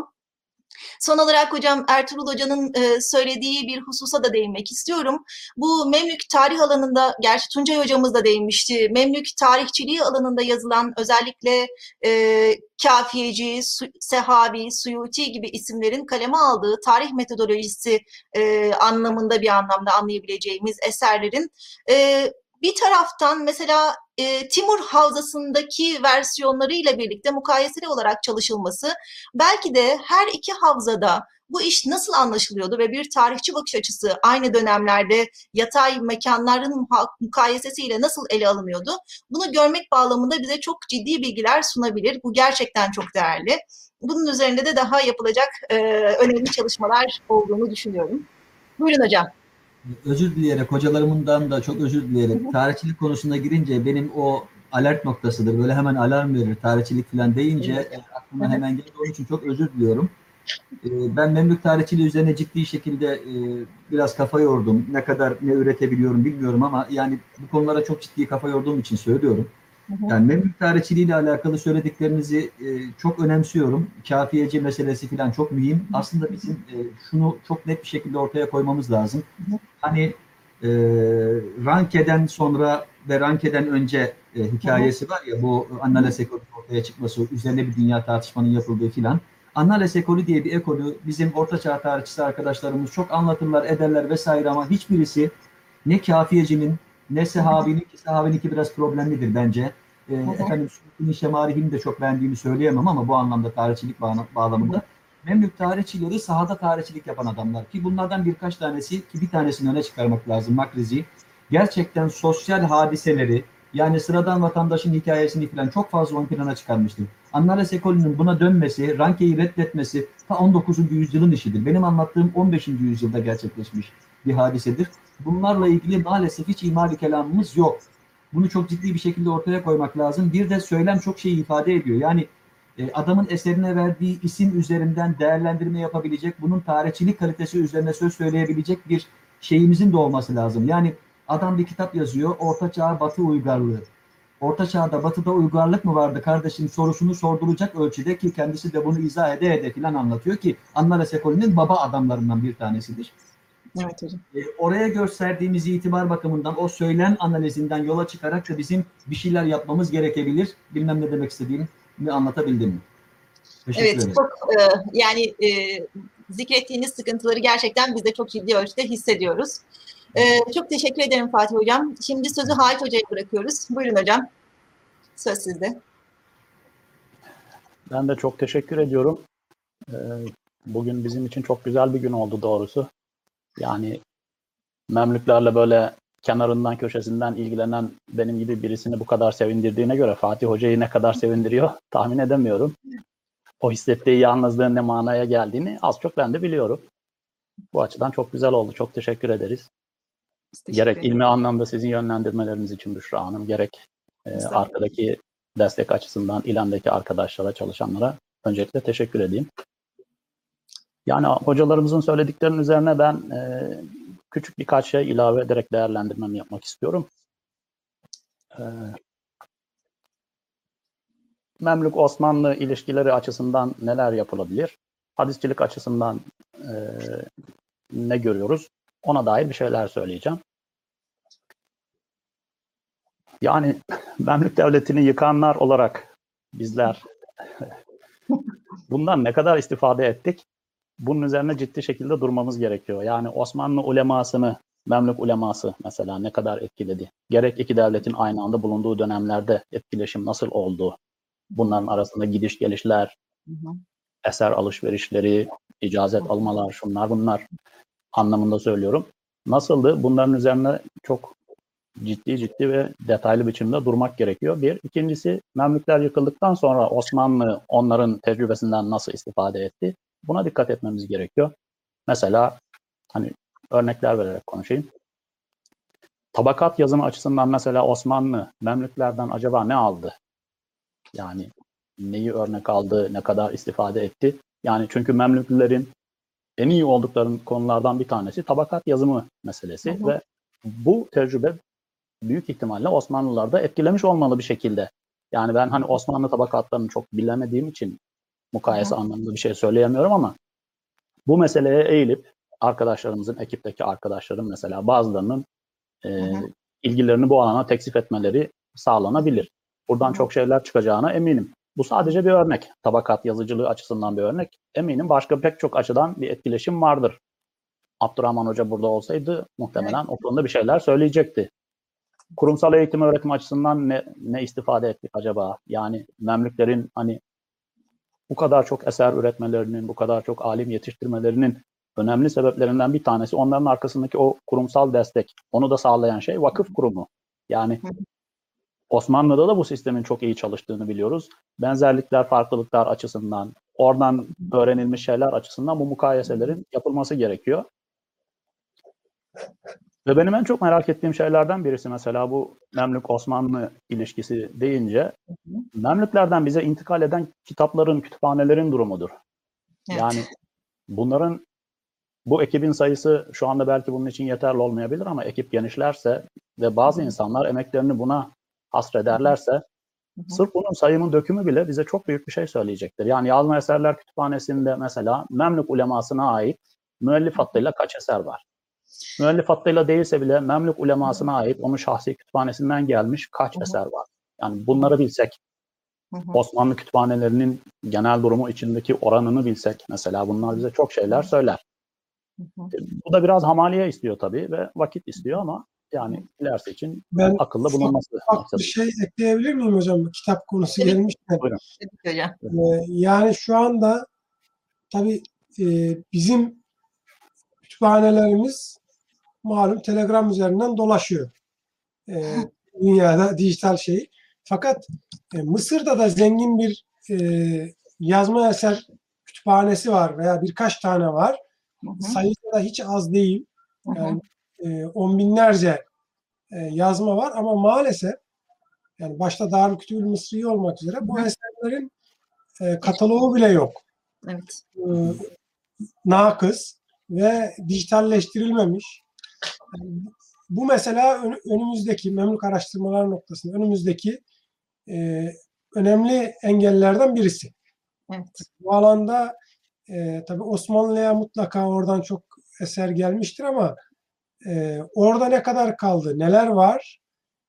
Son olarak hocam Ertuğrul Hoca'nın e, söylediği bir hususa da değinmek istiyorum. Bu Memlük tarih alanında, gerçi Tuncay Hocamız da değinmişti, Memlük tarihçiliği alanında yazılan özellikle e, Kafiyeci, Su, Sehavi, Suyuti gibi isimlerin kaleme aldığı tarih metodolojisi e, anlamında bir anlamda anlayabileceğimiz eserlerin e, bir taraftan mesela e, Timur Havzası'ndaki versiyonlarıyla birlikte mukayeseli olarak çalışılması belki de her iki havzada bu iş nasıl anlaşılıyordu ve bir tarihçi bakış açısı aynı dönemlerde yatay mekanların mukayesesiyle nasıl ele alınıyordu? Bunu görmek bağlamında bize çok ciddi bilgiler sunabilir. Bu gerçekten çok değerli. Bunun üzerinde de daha yapılacak e, önemli çalışmalar olduğunu düşünüyorum. Buyurun hocam. Özür dileyerek, hocalarımdan da çok özür dileyerek, tarihçilik konusuna girince benim o alert noktasıdır. Böyle hemen alarm verir tarihçilik falan deyince e, aklıma hemen geldi. Onun için çok özür diliyorum. E, Ben Memlük tarihçiliği üzerine ciddi şekilde e, biraz kafa yordum. Ne kadar ne üretebiliyorum bilmiyorum ama yani bu konulara çok ciddi kafa yorduğum için söylüyorum. Yani Memlük tarihçiliği ile alakalı söylediklerinizi e, çok önemsiyorum. Kafiyeci meselesi falan çok mühim. Aslında bizim e, şunu çok net bir şekilde ortaya koymamız lazım. Hani e, Ranke'den sonra ve Ranke'den önce e, hikayesi var ya bu Annales ekolü ortaya çıkması, üzerine bir dünya tartışmanın yapıldığı filan. Annales ekolü diye bir ekolü bizim ortaçağ tarihçisi arkadaşlarımız çok anlatırlar, ederler vesaire ama hiçbirisi ne kafiyecinin ne sahabinin ki sahabininki biraz problemlidir bence. E, efendim Süleyman Şemarih'in de çok beğendiğimi söyleyemem ama bu anlamda tarihçilik bağ- bağlamında. Memlük tarihçileri sahada tarihçilik yapan adamlar ki bunlardan birkaç tanesi ki bir tanesini öne çıkarmak lazım Makrizi. Gerçekten sosyal hadiseleri yani sıradan vatandaşın hikayesini falan çok fazla ön plana çıkarmıştır. Annales ekolünün buna dönmesi, Ranke'yi reddetmesi ta 19. yüzyılın işidir. Benim anlattığım 15. yüzyılda gerçekleşmiş bir hadisedir. Bunlarla ilgili maalesef hiç imali kelamımız yok. Bunu çok ciddi bir şekilde ortaya koymak lazım. Bir de söylem çok şey ifade ediyor. Yani e, adamın eserine verdiği isim üzerinden değerlendirme yapabilecek, bunun tarihçilik kalitesi üzerine söz söyleyebilecek bir şeyimizin de olması lazım. Yani adam bir kitap yazıyor, Orta Çağ Batı Uygarlığı. Orta Çağ'da Batı'da uygarlık mı vardı kardeşim sorusunu sorduracak ölçüde ki kendisi de bunu izah ede ede filan anlatıyor ki Annales ekolünün baba adamlarından bir tanesidir. Evet hocam. E, oraya gösterdiğimiz itibar bakımından o söylem analizinden yola çıkarak da bizim bir şeyler yapmamız gerekebilir. Bilmem ne demek istediğimi anlatabildim mi? Teşekkür Evet, ederim. çok e, yani e, zikrettiğiniz sıkıntıları gerçekten biz de çok ciddi ölçüde hissediyoruz. E, çok teşekkür ederim Fatih Hocam. Şimdi sözü Halit Hoca'ya bırakıyoruz. Buyurun hocam. Söz sizde. Ben de çok teşekkür ediyorum. Ee, Bugün bizim için çok güzel bir gün oldu doğrusu. Yani Memlüklerle böyle kenarından köşesinden ilgilenen benim gibi birisini bu kadar sevindirdiğine göre Fatih Hoca'yı ne kadar sevindiriyor tahmin edemiyorum. O hissettiği yalnızlığın ne manaya geldiğini az çok ben de biliyorum. Bu açıdan çok güzel oldu. Çok teşekkür ederiz. Teşekkür Gerek ilmi anlamda sizin yönlendirmeleriniz için Büşra Hanım, gerek e, arkadaki destek açısından İLAN'daki arkadaşlara, çalışanlara öncelikle teşekkür edeyim. Yani hocalarımızın söylediklerinin üzerine ben e, küçük birkaç şey ilave ederek değerlendirmemi yapmak istiyorum. E, Memlük Osmanlı ilişkileri açısından neler yapılabilir? Hadisçilik açısından e, ne görüyoruz? Ona dair bir şeyler söyleyeceğim. Yani Memlük Devleti'ni yıkanlar olarak bizler bundan ne kadar istifade ettik? Bunun üzerine ciddi şekilde durmamız gerekiyor. Yani Osmanlı ulemasını, Memlük uleması mesela ne kadar etkiledi? Gerek iki devletin aynı anda bulunduğu dönemlerde etkileşim nasıl oldu? Bunların arasında gidiş gelişler, Hı hı. eser alışverişleri, icazet almalar, şunlar bunlar anlamında söylüyorum. Nasıldı? Bunların üzerine çok ciddi ciddi ve detaylı biçimde durmak gerekiyor. Bir. İkincisi Memlükler yıkıldıktan sonra Osmanlı onların tecrübesinden nasıl istifade etti? Buna dikkat etmemiz gerekiyor. Mesela hani örnekler vererek konuşayım. Tabakat yazımı açısından mesela Osmanlı Memlüklerden acaba ne aldı? Yani neyi örnek aldı, ne kadar istifade etti? Yani çünkü Memlüklülerin en iyi oldukları konulardan bir tanesi tabakat yazımı meselesi Hı hı. ve bu tecrübe büyük ihtimalle Osmanlılarda etkilemiş olmalı bir şekilde. Yani ben hani Osmanlı tabakatlarını çok bilemediğim için mukayese Hı anlamında bir şey söyleyemiyorum ama bu meseleye eğilip arkadaşlarımızın, ekipteki arkadaşların mesela bazılarının e, hı. ilgilerini bu alana teksif etmeleri sağlanabilir. Buradan çok şeyler çıkacağına eminim. Bu sadece bir örnek. Tabakat yazıcılığı açısından bir örnek. Eminim başka pek çok açıdan bir etkileşim vardır. Abdurrahman Hoca burada olsaydı muhtemelen o konuda bir şeyler söyleyecekti. Kurumsal eğitim öğretim açısından ne, ne istifade ettik acaba? Yani Memlüklerin hani bu kadar çok eser üretmelerinin, bu kadar çok alim yetiştirmelerinin önemli sebeplerinden bir tanesi onların arkasındaki o kurumsal destek. Onu da sağlayan şey vakıf kurumu. Yani. Osmanlı'da da bu sistemin çok iyi çalıştığını biliyoruz. Benzerlikler, farklılıklar açısından, oradan öğrenilmiş şeyler açısından bu mukayeselerin yapılması gerekiyor. Ve benim en çok merak ettiğim şeylerden birisi mesela bu Memlük-Osmanlı ilişkisi deyince Memlüklerden bize intikal eden kitapların, kütüphanelerin durumudur. Evet. Yani bunların bu ekibin sayısı şu anda belki bunun için yeterli olmayabilir ama ekip genişlerse ve bazı insanlar emeklerini buna hasrederlerse Hı hı. sırf bunun sayımın dökümü bile bize çok büyük bir şey söyleyecektir. Yani Yazma Eserler Kütüphanesi'nde mesela Memlük ulemasına ait müellif hattıyla kaç eser var? Müellif hattıyla değilse bile Memlük ulemasına ait onun şahsi kütüphanesinden gelmiş kaç Hı hı. eser var? Yani bunları bilsek Hı hı. Osmanlı kütüphanelerinin genel durumu içindeki oranını bilsek mesela bunlar bize çok şeyler söyler. Hı hı. E, Bu da biraz hamaliye istiyor tabii ve vakit istiyor ama yani ilerisi için Ben akıllı bulunması maksadı. bir şey ekleyebilir miyim hocam? Kitap konusu Tabii. gelmişken. Ee, yani şu anda tabii e, bizim kütüphanelerimiz malum Telegram üzerinden dolaşıyor. Ee, dünyada dijital şey. Fakat e, Mısır'da da zengin bir e, yazma eser kütüphanesi var veya birkaç tane var. Hı hı. Sayısı da hiç az değil. Hı hı. Yani e, on binlerce e, yazma var ama maalesef yani başta Darülkütübül Mısri olmak üzere bu eserlerin e, kataloğu bile yok. Evet. E, nakıs ve dijitalleştirilmemiş. Yani bu mesela ön- önümüzdeki Memlük araştırmalar noktasında önümüzdeki e, önemli engellerden birisi. Evet. Bu alanda e, tabii Osmanlı'ya mutlaka oradan çok eser gelmiştir ama e, orada ne kadar kaldı, neler var?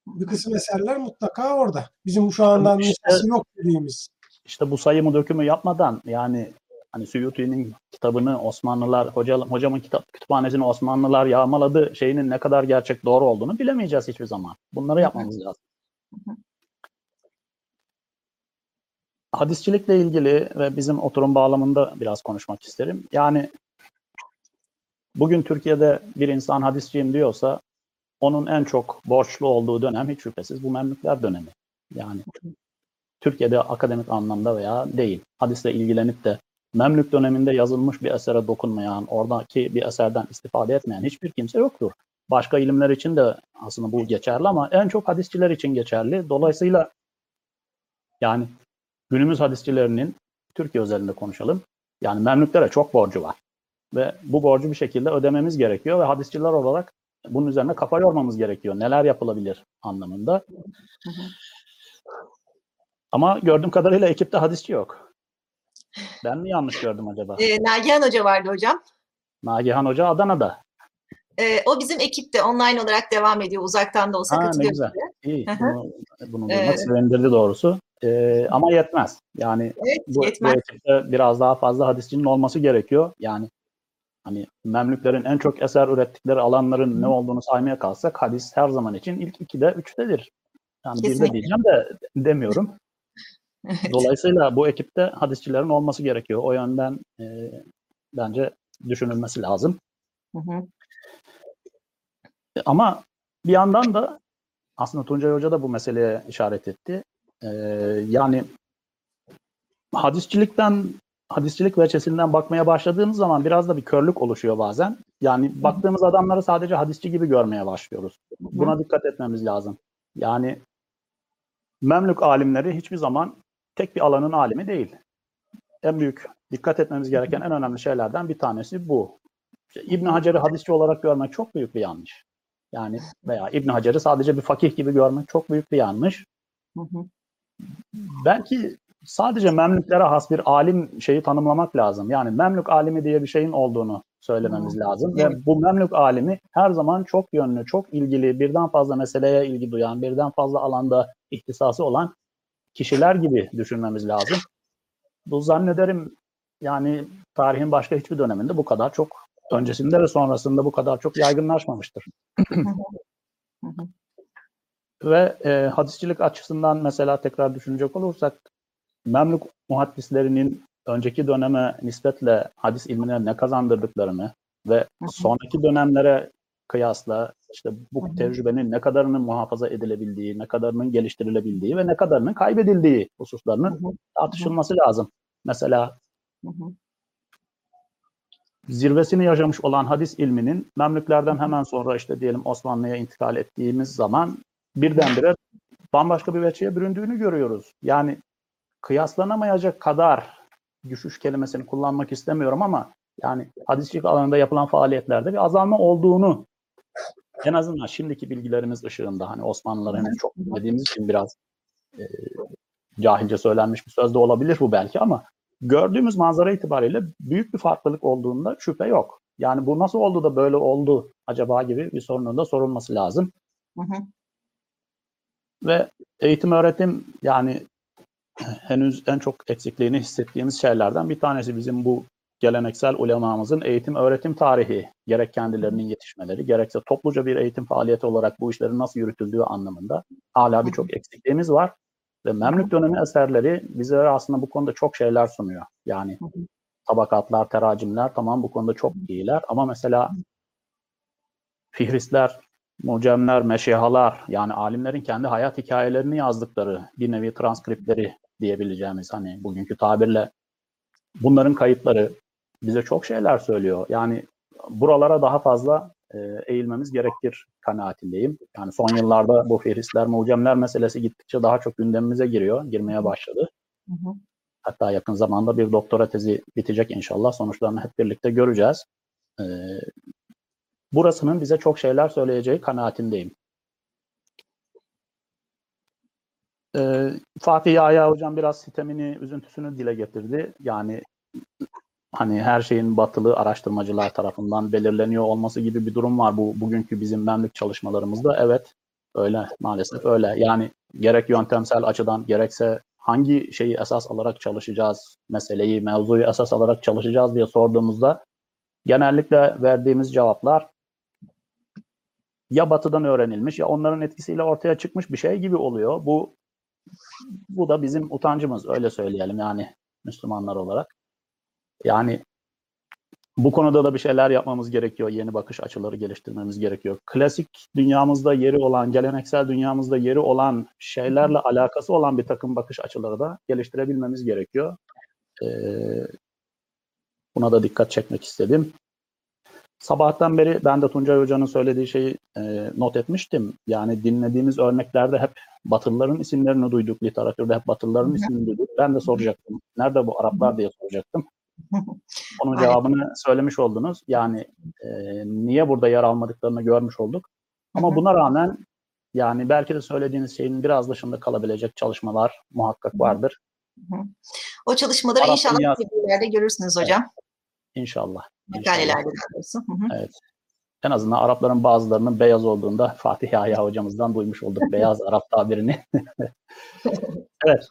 Bir kısım eserler mutlaka orada. Bizim şu anda İşte- yok dediğimiz. İşte bu sayımı dökümü yapmadan yani hani Suyuti'nin kitabını Osmanlılar, hoca, hocamın kitap kütüphanesini Osmanlılar yağmaladı şeyinin ne kadar gerçek doğru olduğunu bilemeyeceğiz hiçbir zaman. Bunları yapmamız lazım. Hadisçilikle ilgili ve bizim oturum bağlamında biraz konuşmak isterim. Yani bugün Türkiye'de bir insan hadisçiyim diyorsa onun en çok borçlu olduğu dönem hiç şüphesiz bu Memlükler dönemi. Yani Türkiye'de akademik anlamda veya değil. Hadisle ilgilenip de Memlük döneminde yazılmış bir esere dokunmayan, oradaki bir eserden istifade etmeyen hiçbir kimse yoktur. Başka ilimler için de aslında bu geçerli ama en çok hadisçiler için geçerli. Dolayısıyla yani günümüz hadisçilerinin Türkiye özelinde konuşalım. Yani Memlüklere çok borcu var. Ve bu borcu bir şekilde ödememiz gerekiyor ve hadisçiler olarak bunun üzerine kafa yormamız gerekiyor. Neler yapılabilir anlamında. Ama gördüğüm kadarıyla ekipte hadisçi yok. Ben mi yanlış gördüm acaba? Ee, Nagihan Hoca vardı hocam. Nagihan Hoca Adana'da. Ee, o bizim ekipte online olarak devam ediyor. Uzaktan da olsa Ha, ne katılıyor güzel. bize. İyi. Hı hı. Bunu, bunu duymak Evet. sevindirdi doğrusu. Ee, ama yetmez. Yani Evet, bu, bu yetmez. ekipte biraz daha fazla hadisçinin olması gerekiyor. Yani hani Memlüklerin en çok eser ürettikleri alanların ne olduğunu saymaya kalsak hadis her zaman için ilk ikide, üçtedir. Yani Kesinlikle. diyeceğim de demiyorum. Evet. Dolayısıyla bu ekipte hadisçilerin olması gerekiyor. O yönden e, bence düşünülmesi lazım. Hı hı. Ama bir yandan da aslında Tuncay Hoca da bu meseleye işaret etti. Ee, yani hadisçilikten, hadisçilik veçesinden bakmaya başladığımız zaman biraz da bir körlük oluşuyor bazen. Yani baktığımız adamları sadece hadisçi gibi görmeye başlıyoruz. Buna dikkat etmemiz lazım. Yani Memlük alimleri hiçbir zaman tek bir alanın alimi değil. En büyük dikkat etmemiz gereken en önemli şeylerden bir tanesi bu. İşte İbn Hacer'i hadisçi olarak görmek çok büyük bir yanlış. Yani veya İbn Hacer'i sadece bir fakih gibi görmek çok büyük bir yanlış. Hı hı. Belki sadece Memlüklere has bir alim şeyi tanımlamak lazım. Yani Memlük alimi diye bir şeyin olduğunu söylememiz Hmm. lazım. Evet. Ve bu Memlük alimi her zaman çok yönlü, çok ilgili, birden fazla meseleye ilgi duyan, birden fazla alanda ihtisası olan kişiler gibi düşünmemiz lazım. Bu zannederim yani tarihin başka hiçbir döneminde bu kadar çok öncesinde ve sonrasında bu kadar çok yaygınlaşmamıştır. Ve e, hadisçilik açısından mesela tekrar düşünecek olursak Memlük muhaddislerinin önceki döneme nispetle hadis ilmine ne kazandırdıklarını ve sonraki dönemlere kıyasla işte bu Hı hı. tecrübenin ne kadarının muhafaza edilebildiği, ne kadarının geliştirilebildiği ve ne kadarının kaybedildiği hususlarının tartışılması lazım. Mesela Hı hı. zirvesini yaşamış olan hadis ilminin Memlüklerden hemen sonra işte diyelim Osmanlı'ya intikal ettiğimiz zaman birdenbire bambaşka bir veçeye büründüğünü görüyoruz. Yani kıyaslanamayacak kadar düşüş kelimesini kullanmak istemiyorum ama yani hadisçilik alanında yapılan faaliyetlerde bir azalma olduğunu en azından şimdiki bilgilerimiz ışığında hani Osmanlıları henüz çok bilmediğimiz için biraz e, cahilce söylenmiş bir söz de olabilir bu belki ama gördüğümüz manzara itibariyle büyük bir farklılık olduğunda şüphe yok. Yani bu nasıl oldu da böyle oldu acaba gibi bir sorunun da sorulması lazım. Hı hı. Ve eğitim öğretim yani henüz en çok eksikliğini hissettiğimiz şeylerden bir tanesi bizim bu geleneksel ulemamızın eğitim öğretim tarihi gerek kendilerinin yetişmeleri gerekse topluca bir eğitim faaliyeti olarak bu işlerin nasıl yürütüldüğü anlamında hala birçok eksikliğimiz var. Ve Memlük dönemi eserleri bize aslında bu konuda çok şeyler sunuyor. Yani tabakatlar, teracimler tamam bu konuda çok iyiler ama mesela fihristler, mucemler, meşihalar yani alimlerin kendi hayat hikayelerini yazdıkları bir nevi transkriptleri diyebileceğimiz hani bugünkü tabirle bunların kayıtları bize çok şeyler söylüyor. Yani buralara daha fazla e, eğilmemiz gerekir kanaatindeyim. Yani son yıllarda bu fihristler, mucemler meselesi gittikçe daha çok gündemimize giriyor, girmeye başladı. Hı hı. Hatta yakın zamanda bir doktora tezi bitecek inşallah. Sonuçlarını hep birlikte göreceğiz. Ee, burasının bize çok şeyler söyleyeceği kanaatindeyim. Ee, Fatih Yahya hocam biraz sitemini, üzüntüsünü dile getirdi. Yani hani her şeyin batılı araştırmacılar tarafından belirleniyor olması gibi bir durum var bu bugünkü bizim memlük çalışmalarımızda. Evet, öyle maalesef öyle. Yani gerek yöntemsel açıdan gerekse hangi şeyi esas alarak çalışacağız, meseleyi, mevzuyu esas alarak çalışacağız diye sorduğumuzda genellikle verdiğimiz cevaplar ya batıdan öğrenilmiş ya onların etkisiyle ortaya çıkmış bir şey gibi oluyor. Bu bu da bizim utancımız öyle söyleyelim yani Müslümanlar olarak. Yani bu konuda da bir şeyler yapmamız gerekiyor. Yeni bakış açıları geliştirmemiz gerekiyor. Klasik dünyamızda yeri olan, geleneksel dünyamızda yeri olan şeylerle alakası olan bir takım bakış açıları da geliştirebilmemiz gerekiyor. Ee, buna da dikkat çekmek istedim. Sabahtan beri ben de Tuncay Hoca'nın söylediği şeyi e, not etmiştim. Yani dinlediğimiz örneklerde hep Batılıların isimlerini duyduk. Literatürde hep Batılıların ismini duyduk. Ben de soracaktım. Nerede bu Araplar diye soracaktım. Onun Aynen. cevabını söylemiş oldunuz. Yani e, niye burada yer almadıklarını görmüş olduk. Ama Hı hı. buna rağmen yani belki de söylediğiniz şeyin biraz dışında kalabilecek çalışmalar muhakkak vardır. O çalışmaları Arap inşallah dünyası- görürsünüz hocam. İnşallah. Makalelerde hı. Evet. En azından Arapların bazılarının beyaz olduğunda Fatih Yahya hocamızdan duymuş olduk beyaz Arap tabirini. evet.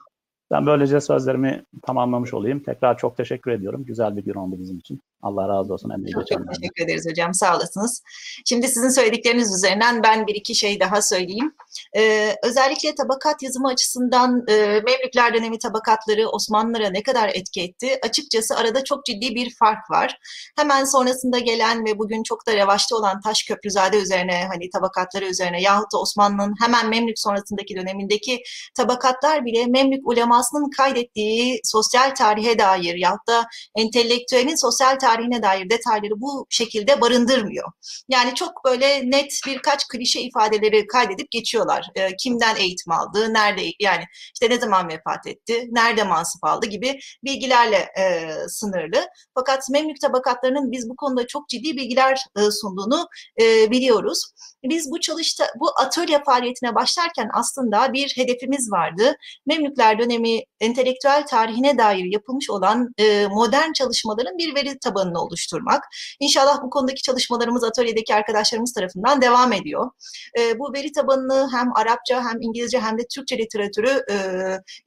Ben böylece sözlerimi tamamlamış olayım. Tekrar çok teşekkür ediyorum. Güzel bir gün oldu bizim için. Allah razı olsun emeği Çok çok teşekkür ederiz hocam. Sağ olasınız. Şimdi sizin söyledikleriniz üzerinden ben bir iki şey daha söyleyeyim. Ee, özellikle tabakat yazımı açısından e, Memlükler dönemi tabakatları Osmanlılara ne kadar etki etti? Açıkçası arada çok ciddi bir fark var. Hemen sonrasında gelen ve bugün çok da revaçta olan Taş Köprüzade üzerine hani tabakatları üzerine yahut da Osmanlı'nın hemen Memlük sonrasındaki dönemindeki tabakatlar bile Memlük ulemasının kaydettiği sosyal tarihe dair yahut da entelektüelin sosyal tarihe tarihine dair detayları bu şekilde barındırmıyor. Yani çok böyle net birkaç klişe ifadeleri kaydedip geçiyorlar. E, kimden eğitim aldı, nerede yani işte ne zaman vefat etti, nerede mansıp aldı gibi bilgilerle e, sınırlı. Fakat Memlük tabakatlarının biz bu konuda çok ciddi bilgiler e, sunduğunu e, biliyoruz. Biz bu çalışta bu atölye faaliyetine başlarken aslında bir hedefimiz vardı. Memlükler dönemi entelektüel tarihine dair yapılmış olan e, modern çalışmaların bir veri tabanını oluşturmak. İnşallah bu konudaki çalışmalarımız atölyedeki arkadaşlarımız tarafından devam ediyor. E, bu veri tabanını hem Arapça hem İngilizce hem de Türkçe literatürü e,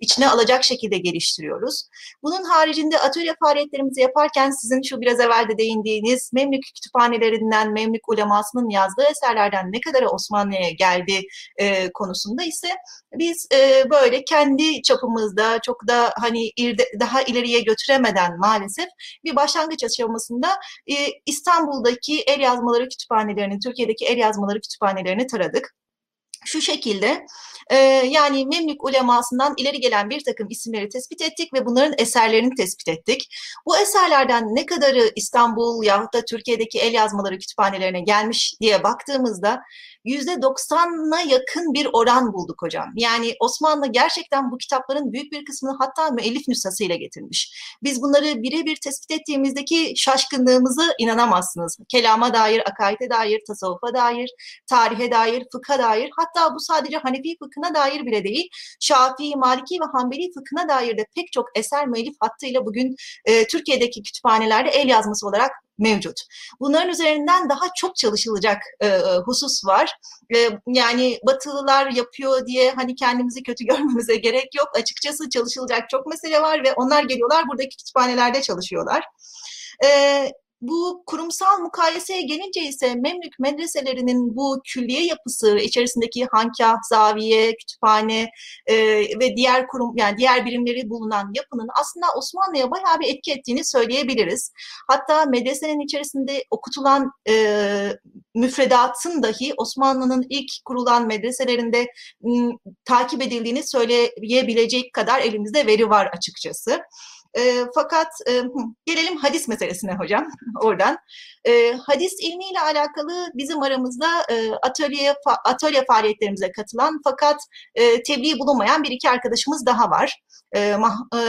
içine alacak şekilde geliştiriyoruz. Bunun haricinde atölye faaliyetlerimizi yaparken sizin şu biraz evvel de değindiğiniz Memlük kütüphanelerinden Memlük ulemasının yazdığı eserlerden ne kadar Osmanlı'ya geldi e, konusunda ise biz e, böyle kendi çapımızda çok da hani irde, daha ileriye götüremeden maalesef bir başlangıç aşamasında e, İstanbul'daki el yazmaları kütüphanelerini, Türkiye'deki el yazmaları kütüphanelerini taradık. Şu şekilde e, yani Memlük ulemasından ileri gelen bir takım isimleri tespit ettik ve bunların eserlerini tespit ettik. Bu eserlerden ne kadarı İstanbul yahut da Türkiye'deki el yazmaları kütüphanelerine gelmiş diye baktığımızda %90'a yakın bir oran bulduk hocam. Yani Osmanlı gerçekten bu kitapların büyük bir kısmını hatta müellif nüshasıyla getirmiş. Biz bunları birebir tespit ettiğimizdeki şaşkınlığımızı inanamazsınız. Kelama dair, akaide dair, tasavvufa dair, tarihe dair, fıkha dair hatta bu sadece Hanefi fıkhına dair bile değil, Şafii, Maliki ve Hanbeli fıkhına dair de pek çok eser müellif hattıyla bugün e, Türkiye'deki kütüphanelerde el yazması olarak mevcut. Bunların üzerinden daha çok çalışılacak e, husus var. E, yani Batılılar yapıyor diye hani kendimizi kötü görmemize gerek yok. Açıkçası çalışılacak çok mesele var ve onlar geliyorlar buradaki kütüphanelerde çalışıyorlar. E, bu kurumsal mukayeseye gelince ise Memlük medreselerinin bu külliye yapısı içerisindeki hankah, zaviye, kütüphane e, ve diğer kurum yani diğer birimleri bulunan yapının aslında Osmanlı'ya bayağı bir etki ettiğini söyleyebiliriz. Hatta medresenin içerisinde okutulan e, müfredatın dahi Osmanlı'nın ilk kurulan medreselerinde m, takip edildiğini söyleyebilecek kadar elimizde veri var açıkçası. E, fakat e, gelelim hadis meselesine hocam oradan. E, hadis ilmiyle alakalı bizim aramızda e, atölye fa, atölye faaliyetlerimize katılan fakat e, tebliğ bulunmayan bir iki arkadaşımız daha var. E, Mah, e,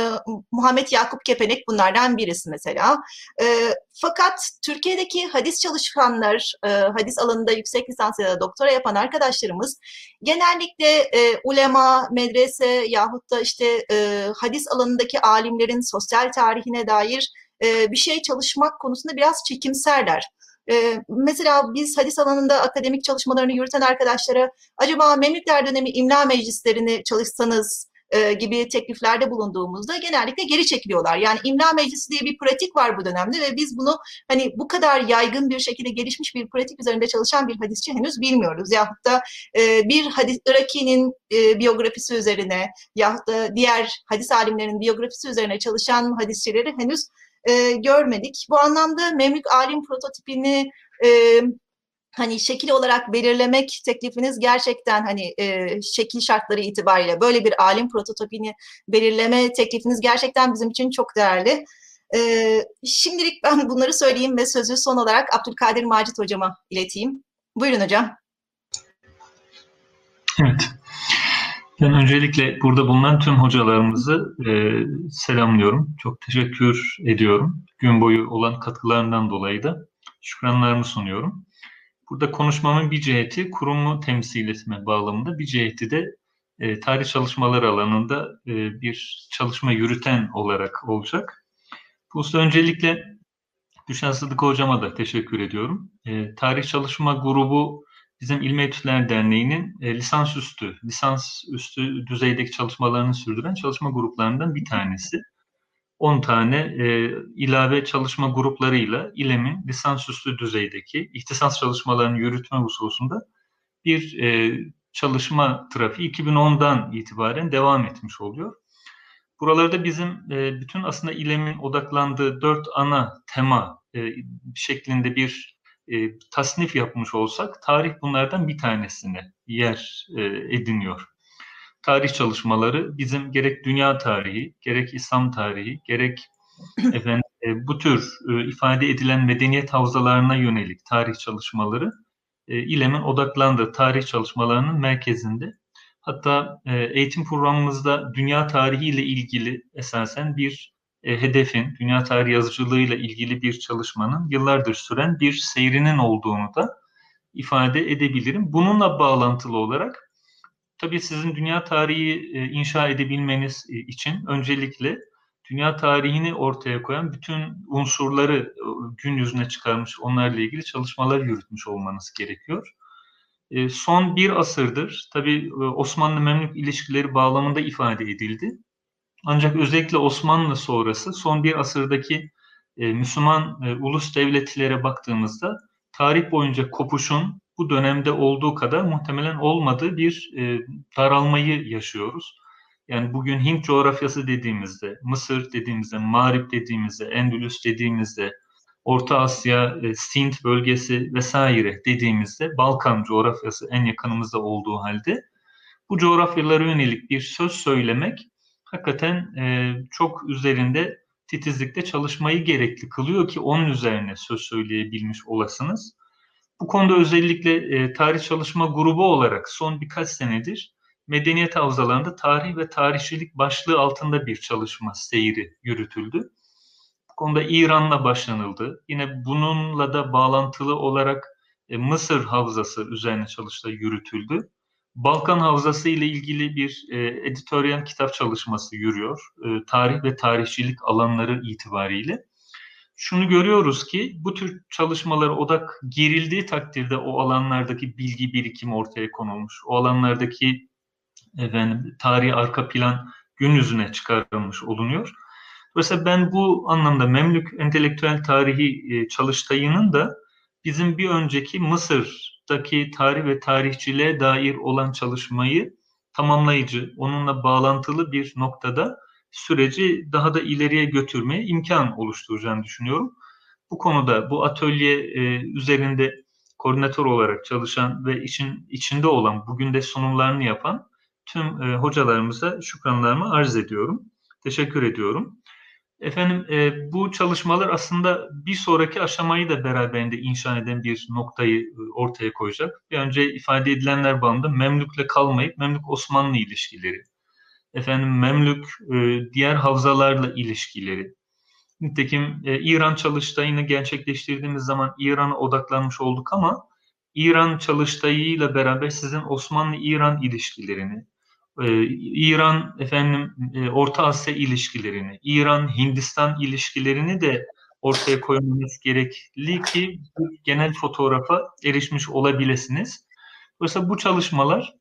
Muhammed Yakup Kepenek bunlardan birisi mesela. E, fakat Türkiye'deki hadis çalışanlar, e, hadis alanında yüksek lisans ya da doktora yapan arkadaşlarımız genellikle e, ulema, medrese yahut da işte e, hadis alanındaki alimlerin sosyal tarihine dair e, bir şey çalışmak konusunda biraz çekimserler. Ee, mesela biz hadis alanında akademik çalışmalarını yürüten arkadaşlara acaba Memlükler dönemi imla meclislerini çalışsanız e, gibi tekliflerde bulunduğumuzda genellikle geri çekiliyorlar. Yani imla meclisi diye bir pratik var bu dönemde ve biz bunu hani bu kadar yaygın bir şekilde gelişmiş bir pratik üzerinde çalışan bir hadisçi henüz bilmiyoruz. Yahut da e, bir hadis Iraki'nin e, biyografisi üzerine yahut da diğer hadis alimlerinin biyografisi üzerine çalışan hadisçileri henüz e, görmedik. Bu anlamda Memlük alim prototipini e, hani şekil olarak belirlemek teklifiniz gerçekten hani e, şekil şartları itibariyle böyle bir alim prototipini belirleme teklifiniz gerçekten bizim için çok değerli. E, şimdilik ben bunları söyleyeyim ve sözü son olarak Abdülkadir Macit hocama ileteyim. Buyurun hocam. Evet. Ben öncelikle burada bulunan tüm hocalarımızı e, selamlıyorum. Çok teşekkür ediyorum. Gün boyu olan katkılarından dolayı da şükranlarımı sunuyorum. Burada konuşmamın bir ciheti kurumu temsil etme bağlamında, bir ciheti de e, tarih çalışmaları alanında e, bir çalışma yürüten olarak olacak. Bu usta öncelikle Düşen Sıdık Hocama da teşekkür ediyorum. E, tarih çalışma grubu bizim İlmi Etütler Derneği'nin e, lisansüstü, lisansüstü düzeydeki çalışmalarını sürdüren çalışma gruplarından bir tanesi. 10 tane e, ilave çalışma gruplarıyla İLEM'in lisansüstü düzeydeki ihtisas çalışmalarını yürütme hususunda bir e, çalışma trafiği 2010'dan itibaren devam etmiş oluyor. Buralarda bizim e, bütün aslında İLEM'in odaklandığı dört ana tema e, şeklinde bir e, tasnif yapmış olsak tarih bunlardan bir tanesine yer e, ediniyor. Tarih çalışmaları bizim gerek dünya tarihi, gerek İslam tarihi, gerek efendim e, bu tür e, ifade edilen medeniyet havzalarına yönelik tarih çalışmaları e, İLEM'in odaklandığı tarih çalışmalarının merkezinde. Hatta e, eğitim programımızda dünya tarihi ile ilgili esasen bir e, hedefin, dünya tarihi yazıcılığıyla ilgili bir çalışmanın yıllardır süren bir seyrinin olduğunu da ifade edebilirim. Bununla bağlantılı olarak tabii sizin dünya tarihi e, inşa edebilmeniz e, için öncelikle dünya tarihini ortaya koyan bütün unsurları e, gün yüzüne çıkarmış, onlarla ilgili çalışmalar yürütmüş olmanız gerekiyor. Son bir asırdır tabii Osmanlı-Memlük ilişkileri bağlamında ifade edildi. Ancak özellikle Osmanlı sonrası son bir asırdaki Müslüman ulus devletlere baktığımızda tarih boyunca kopuşun bu dönemde olduğu kadar muhtemelen olmadığı bir e, daralmayı yaşıyoruz. Yani bugün Hint coğrafyası dediğimizde, Mısır dediğimizde, Mağrip dediğimizde, Endülüs dediğimizde, Orta Asya, e, Sint bölgesi vesaire dediğimizde Balkan coğrafyası en yakınımızda olduğu halde bu coğrafyalara yönelik bir söz söylemek hakikaten e, çok üzerinde titizlikte çalışmayı gerekli kılıyor ki onun üzerine söz söyleyebilmiş olasınız. Bu konuda özellikle e, tarih çalışma grubu olarak son birkaç senedir medeniyet havzalarında tarih ve tarihçilik başlığı altında bir çalışma seyri yürütüldü. Bu konuda İran'la başlanıldı. Yine bununla da bağlantılı olarak e, Mısır havzası üzerine çalışma yürütüldü. Balkan Havzası ile ilgili bir e, editoryal kitap çalışması yürüyor. E, tarih ve tarihçilik alanları itibariyle. Şunu görüyoruz ki bu tür çalışmalara odak girildiği takdirde o alanlardaki bilgi birikimi ortaya konulmuş. O alanlardaki efendim tarihi arka plan gün yüzüne çıkarılmış olunuyor. Dolayısıyla ben bu anlamda Memlük entelektüel tarihi e, çalıştayının da bizim bir önceki Mısır'daki tarih ve tarihçiliğe dair olan çalışmayı tamamlayıcı, onunla bağlantılı bir noktada süreci daha da ileriye götürmeye imkan oluşturacağını düşünüyorum. Bu konuda bu atölye e, üzerinde koordinatör olarak çalışan ve için içinde olan, bugün de sunumlarını yapan tüm e, hocalarımıza şükranlarımı arz ediyorum. Teşekkür ediyorum. Efendim e, bu çalışmalar aslında bir sonraki aşamayı da beraberinde inşa eden bir noktayı e, ortaya koyacak. Bir önce ifade edilenler bağlamında Memlük'le kalmayıp Memlük-Osmanlı ilişkileri, efendim Memlük e, diğer havzalarla ilişkileri, nitekim e, İran çalıştayını gerçekleştirdiğimiz zaman İran'a odaklanmış olduk ama İran çalıştayıyla beraber sizin Osmanlı-İran ilişkilerini, ee, İran efendim e, Orta Asya ilişkilerini, İran Hindistan ilişkilerini de ortaya koymamız gerekli ki genel fotoğrafa erişmiş olabilirsiniz. Dolayısıyla bu çalışmalar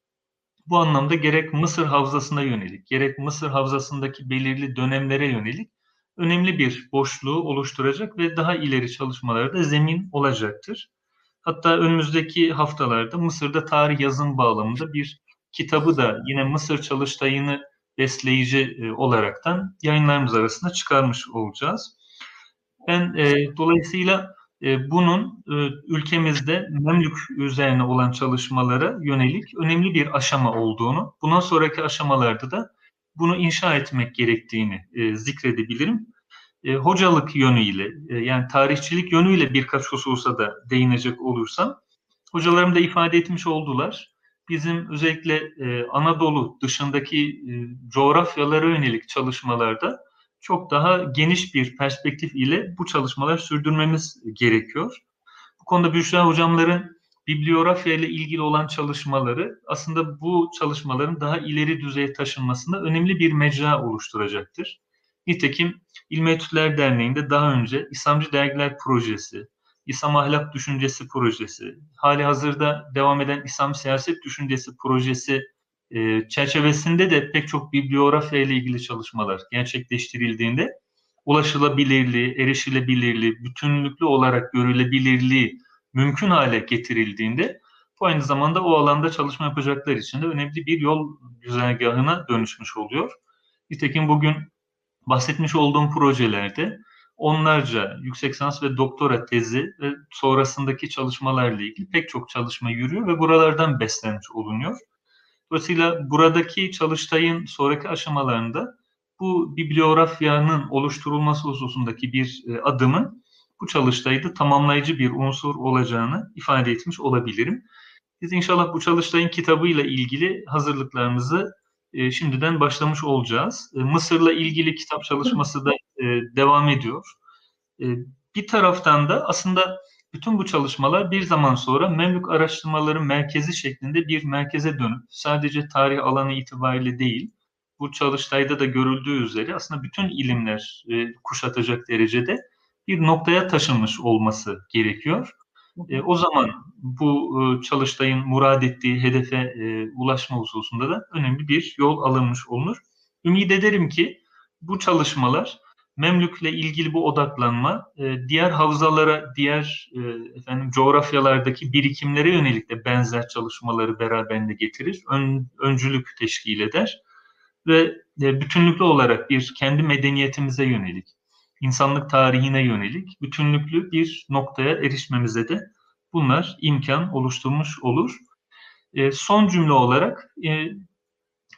bu anlamda gerek Mısır Havzası'na yönelik, gerek Mısır Havzası'ndaki belirli dönemlere yönelik önemli bir boşluğu oluşturacak ve daha ileri çalışmalara da zemin olacaktır. Hatta önümüzdeki haftalarda Mısır'da tarih yazım bağlamında bir kitabı da yine Mısır çalıştayını besleyici e, olaraktan yayınlarımız arasında çıkarmış olacağız. Ben e, dolayısıyla bunun e, ülkemizde Memlük üzerine olan çalışmalara yönelik önemli bir aşama olduğunu, bundan sonraki aşamalarda da bunu inşa etmek gerektiğini e, zikredebilirim. E, hocalık yönüyle, e, yani tarihçilik yönüyle birkaç hususa da değinecek olursam, hocalarım da ifade etmiş oldular bizim özellikle e, Anadolu dışındaki e, coğrafyalara yönelik çalışmalarda çok daha geniş bir perspektif ile bu çalışmalar sürdürmemiz gerekiyor. Bu konuda Büşra hocamların bibliografya ile ilgili olan çalışmaları aslında bu çalışmaların daha ileri düzeye taşınmasında önemli bir mecra oluşturacaktır. Nitekim İlmi Etütler Derneği'nde daha önce İslamcı Dergiler Projesi, İslam Ahlak Düşüncesi Projesi, hali hazırda devam eden İslam Siyaset Düşüncesi Projesi e, çerçevesinde de pek çok bibliografya ile ilgili çalışmalar gerçekleştirildiğinde ulaşılabilirliği, erişilebilirliği, bütünlüklü olarak görülebilirliği mümkün hale getirildiğinde bu aynı zamanda o alanda çalışma yapacaklar için de önemli bir yol güzergahına dönüşmüş oluyor. Nitekim bugün bahsetmiş olduğum projelerde onlarca yüksek lisans ve doktora tezi ve sonrasındaki çalışmalarla ilgili pek çok çalışma yürüyor ve buralardan beslenmiş olunuyor. Dolayısıyla buradaki çalıştayın sonraki aşamalarında bu bibliografyanın oluşturulması hususundaki bir e, adımın bu çalıştayda tamamlayıcı bir unsur olacağını ifade etmiş olabilirim. Biz inşallah bu çalıştayın kitabıyla ilgili hazırlıklarımızı e, şimdiden başlamış olacağız. E, Mısır'la ilgili kitap çalışması da devam ediyor. Bir taraftan da aslında bütün bu çalışmalar bir zaman sonra Memlük Araştırmaları Merkezi şeklinde bir merkeze dönüp sadece tarih alanı itibariyle değil, bu çalıştayda da görüldüğü üzere aslında bütün ilimler e, kuşatacak derecede bir noktaya taşınmış olması gerekiyor. E, o zaman bu e, çalıştayın murad ettiği hedefe e, ulaşma hususunda da önemli bir yol alınmış olunur. Ümit ederim ki bu çalışmalar Memlük'le ilgili bu odaklanma e, diğer havzalara, diğer e, efendim coğrafyalardaki birikimlere yönelik de benzer çalışmaları beraberinde getirir. Ön, öncülük teşkil eder ve e, bütünlüklü olarak bir kendi medeniyetimize yönelik, insanlık tarihine yönelik bütünlüklü bir noktaya erişmemize de bunlar imkan oluşturmuş olur. E, son cümle olarak e,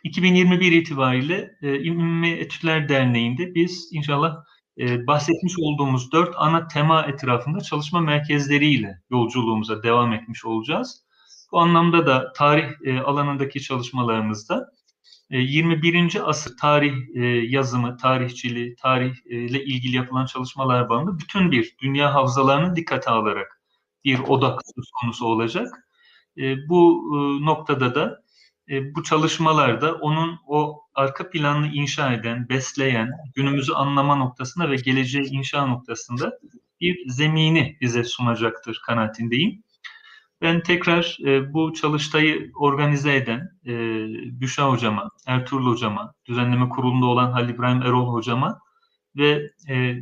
2021 itibariyle e, İlmi Etütler Derneği'nde biz inşallah e, bahsetmiş olduğumuz dört ana tema etrafında çalışma merkezleriyle yolculuğumuza devam etmiş olacağız. Bu anlamda da tarih e, alanındaki çalışmalarımızda e, 21. asır tarih e, yazımı, tarihçiliği, tarihle ilgili yapılan çalışmalar bağında bütün bir dünya havzalarını dikkate alarak bir odak konusu olacak. E, bu e, noktada da e, bu çalışmalarda onun o arka planını inşa eden, besleyen, günümüzü anlama noktasında ve geleceği inşa noktasında bir zemini bize sunacaktır kanaatindeyim. Ben tekrar e, bu çalıştayı organize eden e, Büşra Hocama, Ertuğrul Hocama, düzenleme kurulunda olan Halil İbrahim Erol Hocama ve e,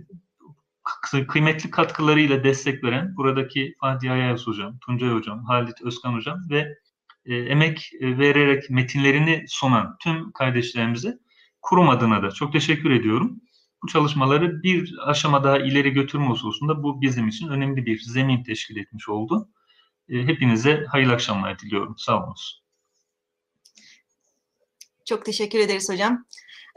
kıymetli katkılarıyla destek veren buradaki Fatih Ayaz Hocam, Tuncay Hocam, Halit Özkan Hocam ve e, emek vererek metinlerini sunan tüm kardeşlerimize kurum adına da çok teşekkür ediyorum. Bu çalışmaları bir aşama daha ileri götürme hususunda bu bizim için önemli bir zemin teşkil etmiş oldu. E, hepinize hayırlı akşamlar diliyorum. Sağ olunuz. Çok teşekkür ederiz hocam.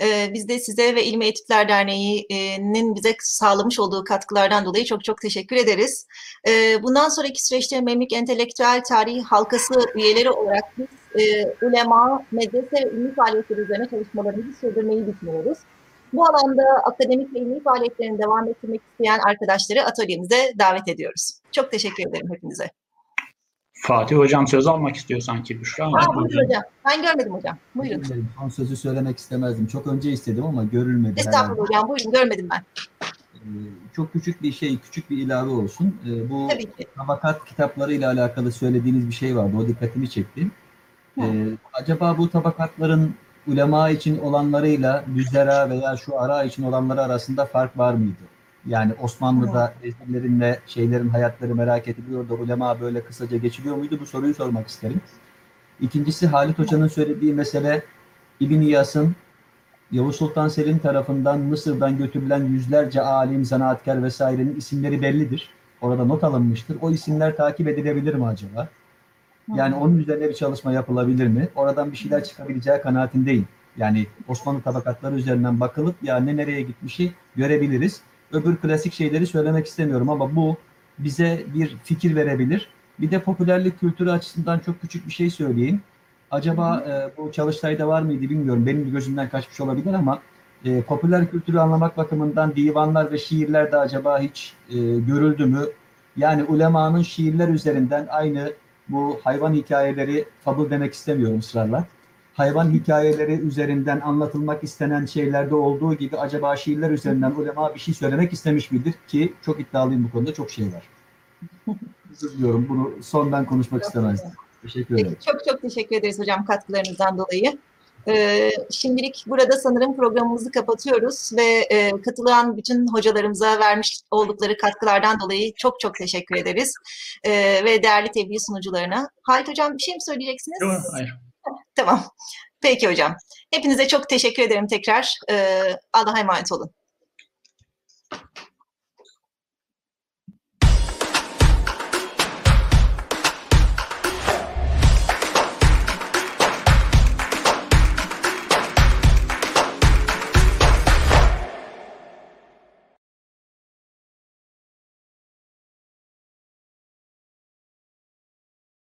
Ee, biz de size ve İlmi Etütler Derneği'nin bize sağlamış olduğu katkılardan dolayı çok çok teşekkür ederiz. Ee, bundan sonraki süreçte Memlük Entelektüel Tarihi Halkası üyeleri olarak biz e, ulema, medrese ve ilmi faaliyetleri üzerine çalışmalarımızı sürdürmeyi düşünüyoruz. Bu alanda akademik ve ilmi faaliyetlerini devam ettirmek isteyen arkadaşları atölyemize davet ediyoruz. Çok teşekkür ederim hepinize. Fatih Hocam söz almak istiyor sanki Büşra. Aa, buyurun hocam. Ben görmedim hocam. Buyurun. Dilerim. Son sözü söylemek istemezdim. Çok önce istedim ama görülmedi. Estağfurullah hocam. Buyurun. Görmedim ben. Ee, çok küçük bir şey, küçük bir ilave olsun. Ee, bu tabakat kitaplarıyla alakalı söylediğiniz bir şey vardı. O dikkatimi çekti. Ee, acaba bu tabakatların ulema için olanlarıyla düzlera veya şu ara için olanları arasında fark var mıydı? Yani Osmanlı'da vezirlerin ve şeylerin hayatları merak ediliyor da ulema böyle kısaca geçiliyor muydu? Bu soruyu sormak isterim. İkincisi Halit Hoca'nın söylediği mesele İbn İyas'ın Yavuz Sultan Selim tarafından Mısır'dan götürülen yüzlerce alim, zanaatkar vesairenin isimleri bellidir. Orada not alınmıştır. O isimler takip edilebilir mi acaba? Yani onun üzerine bir çalışma yapılabilir mi? Oradan bir şeyler çıkabileceği kanaatindeyim. Yani Osmanlı tabakatları üzerinden bakılıp ya ne nereye gitmişi görebiliriz. Öbür klasik şeyleri söylemek istemiyorum ama bu bize bir fikir verebilir. Bir de popülerlik kültürü açısından çok küçük bir şey söyleyeyim. Acaba e, bu çalıştayda var mıydı bilmiyorum. Benim gözümden kaçmış olabilir ama e, popüler kültürü anlamak bakımından divanlar ve şiirler de acaba hiç e, görüldü mü? Yani ulemanın şiirler üzerinden aynı bu hayvan hikayeleri, fabul demek istemiyorum ısrarla. Hayvan hikayeleri üzerinden anlatılmak istenen şeylerde olduğu gibi acaba şiirler üzerinden ulema bir şey söylemek istemiş midir? Ki çok iddialıyım bu konuda çok şey var. Özür diliyorum bunu son ben konuşmak istemezdim. Teşekkür ederim. Çok çok teşekkür ederiz hocam katkılarınızdan dolayı. Ee, şimdilik burada sanırım programımızı kapatıyoruz ve e, katılan bütün hocalarımıza vermiş oldukları katkılardan dolayı çok çok teşekkür ederiz. Ee, ve değerli tebliğ sunucularına. Halit hocam bir şey mi söyleyeceksiniz? Yok, hayır. Tamam. Peki hocam. Hepinize çok teşekkür ederim tekrar. Ee, Allah'a emanet olun.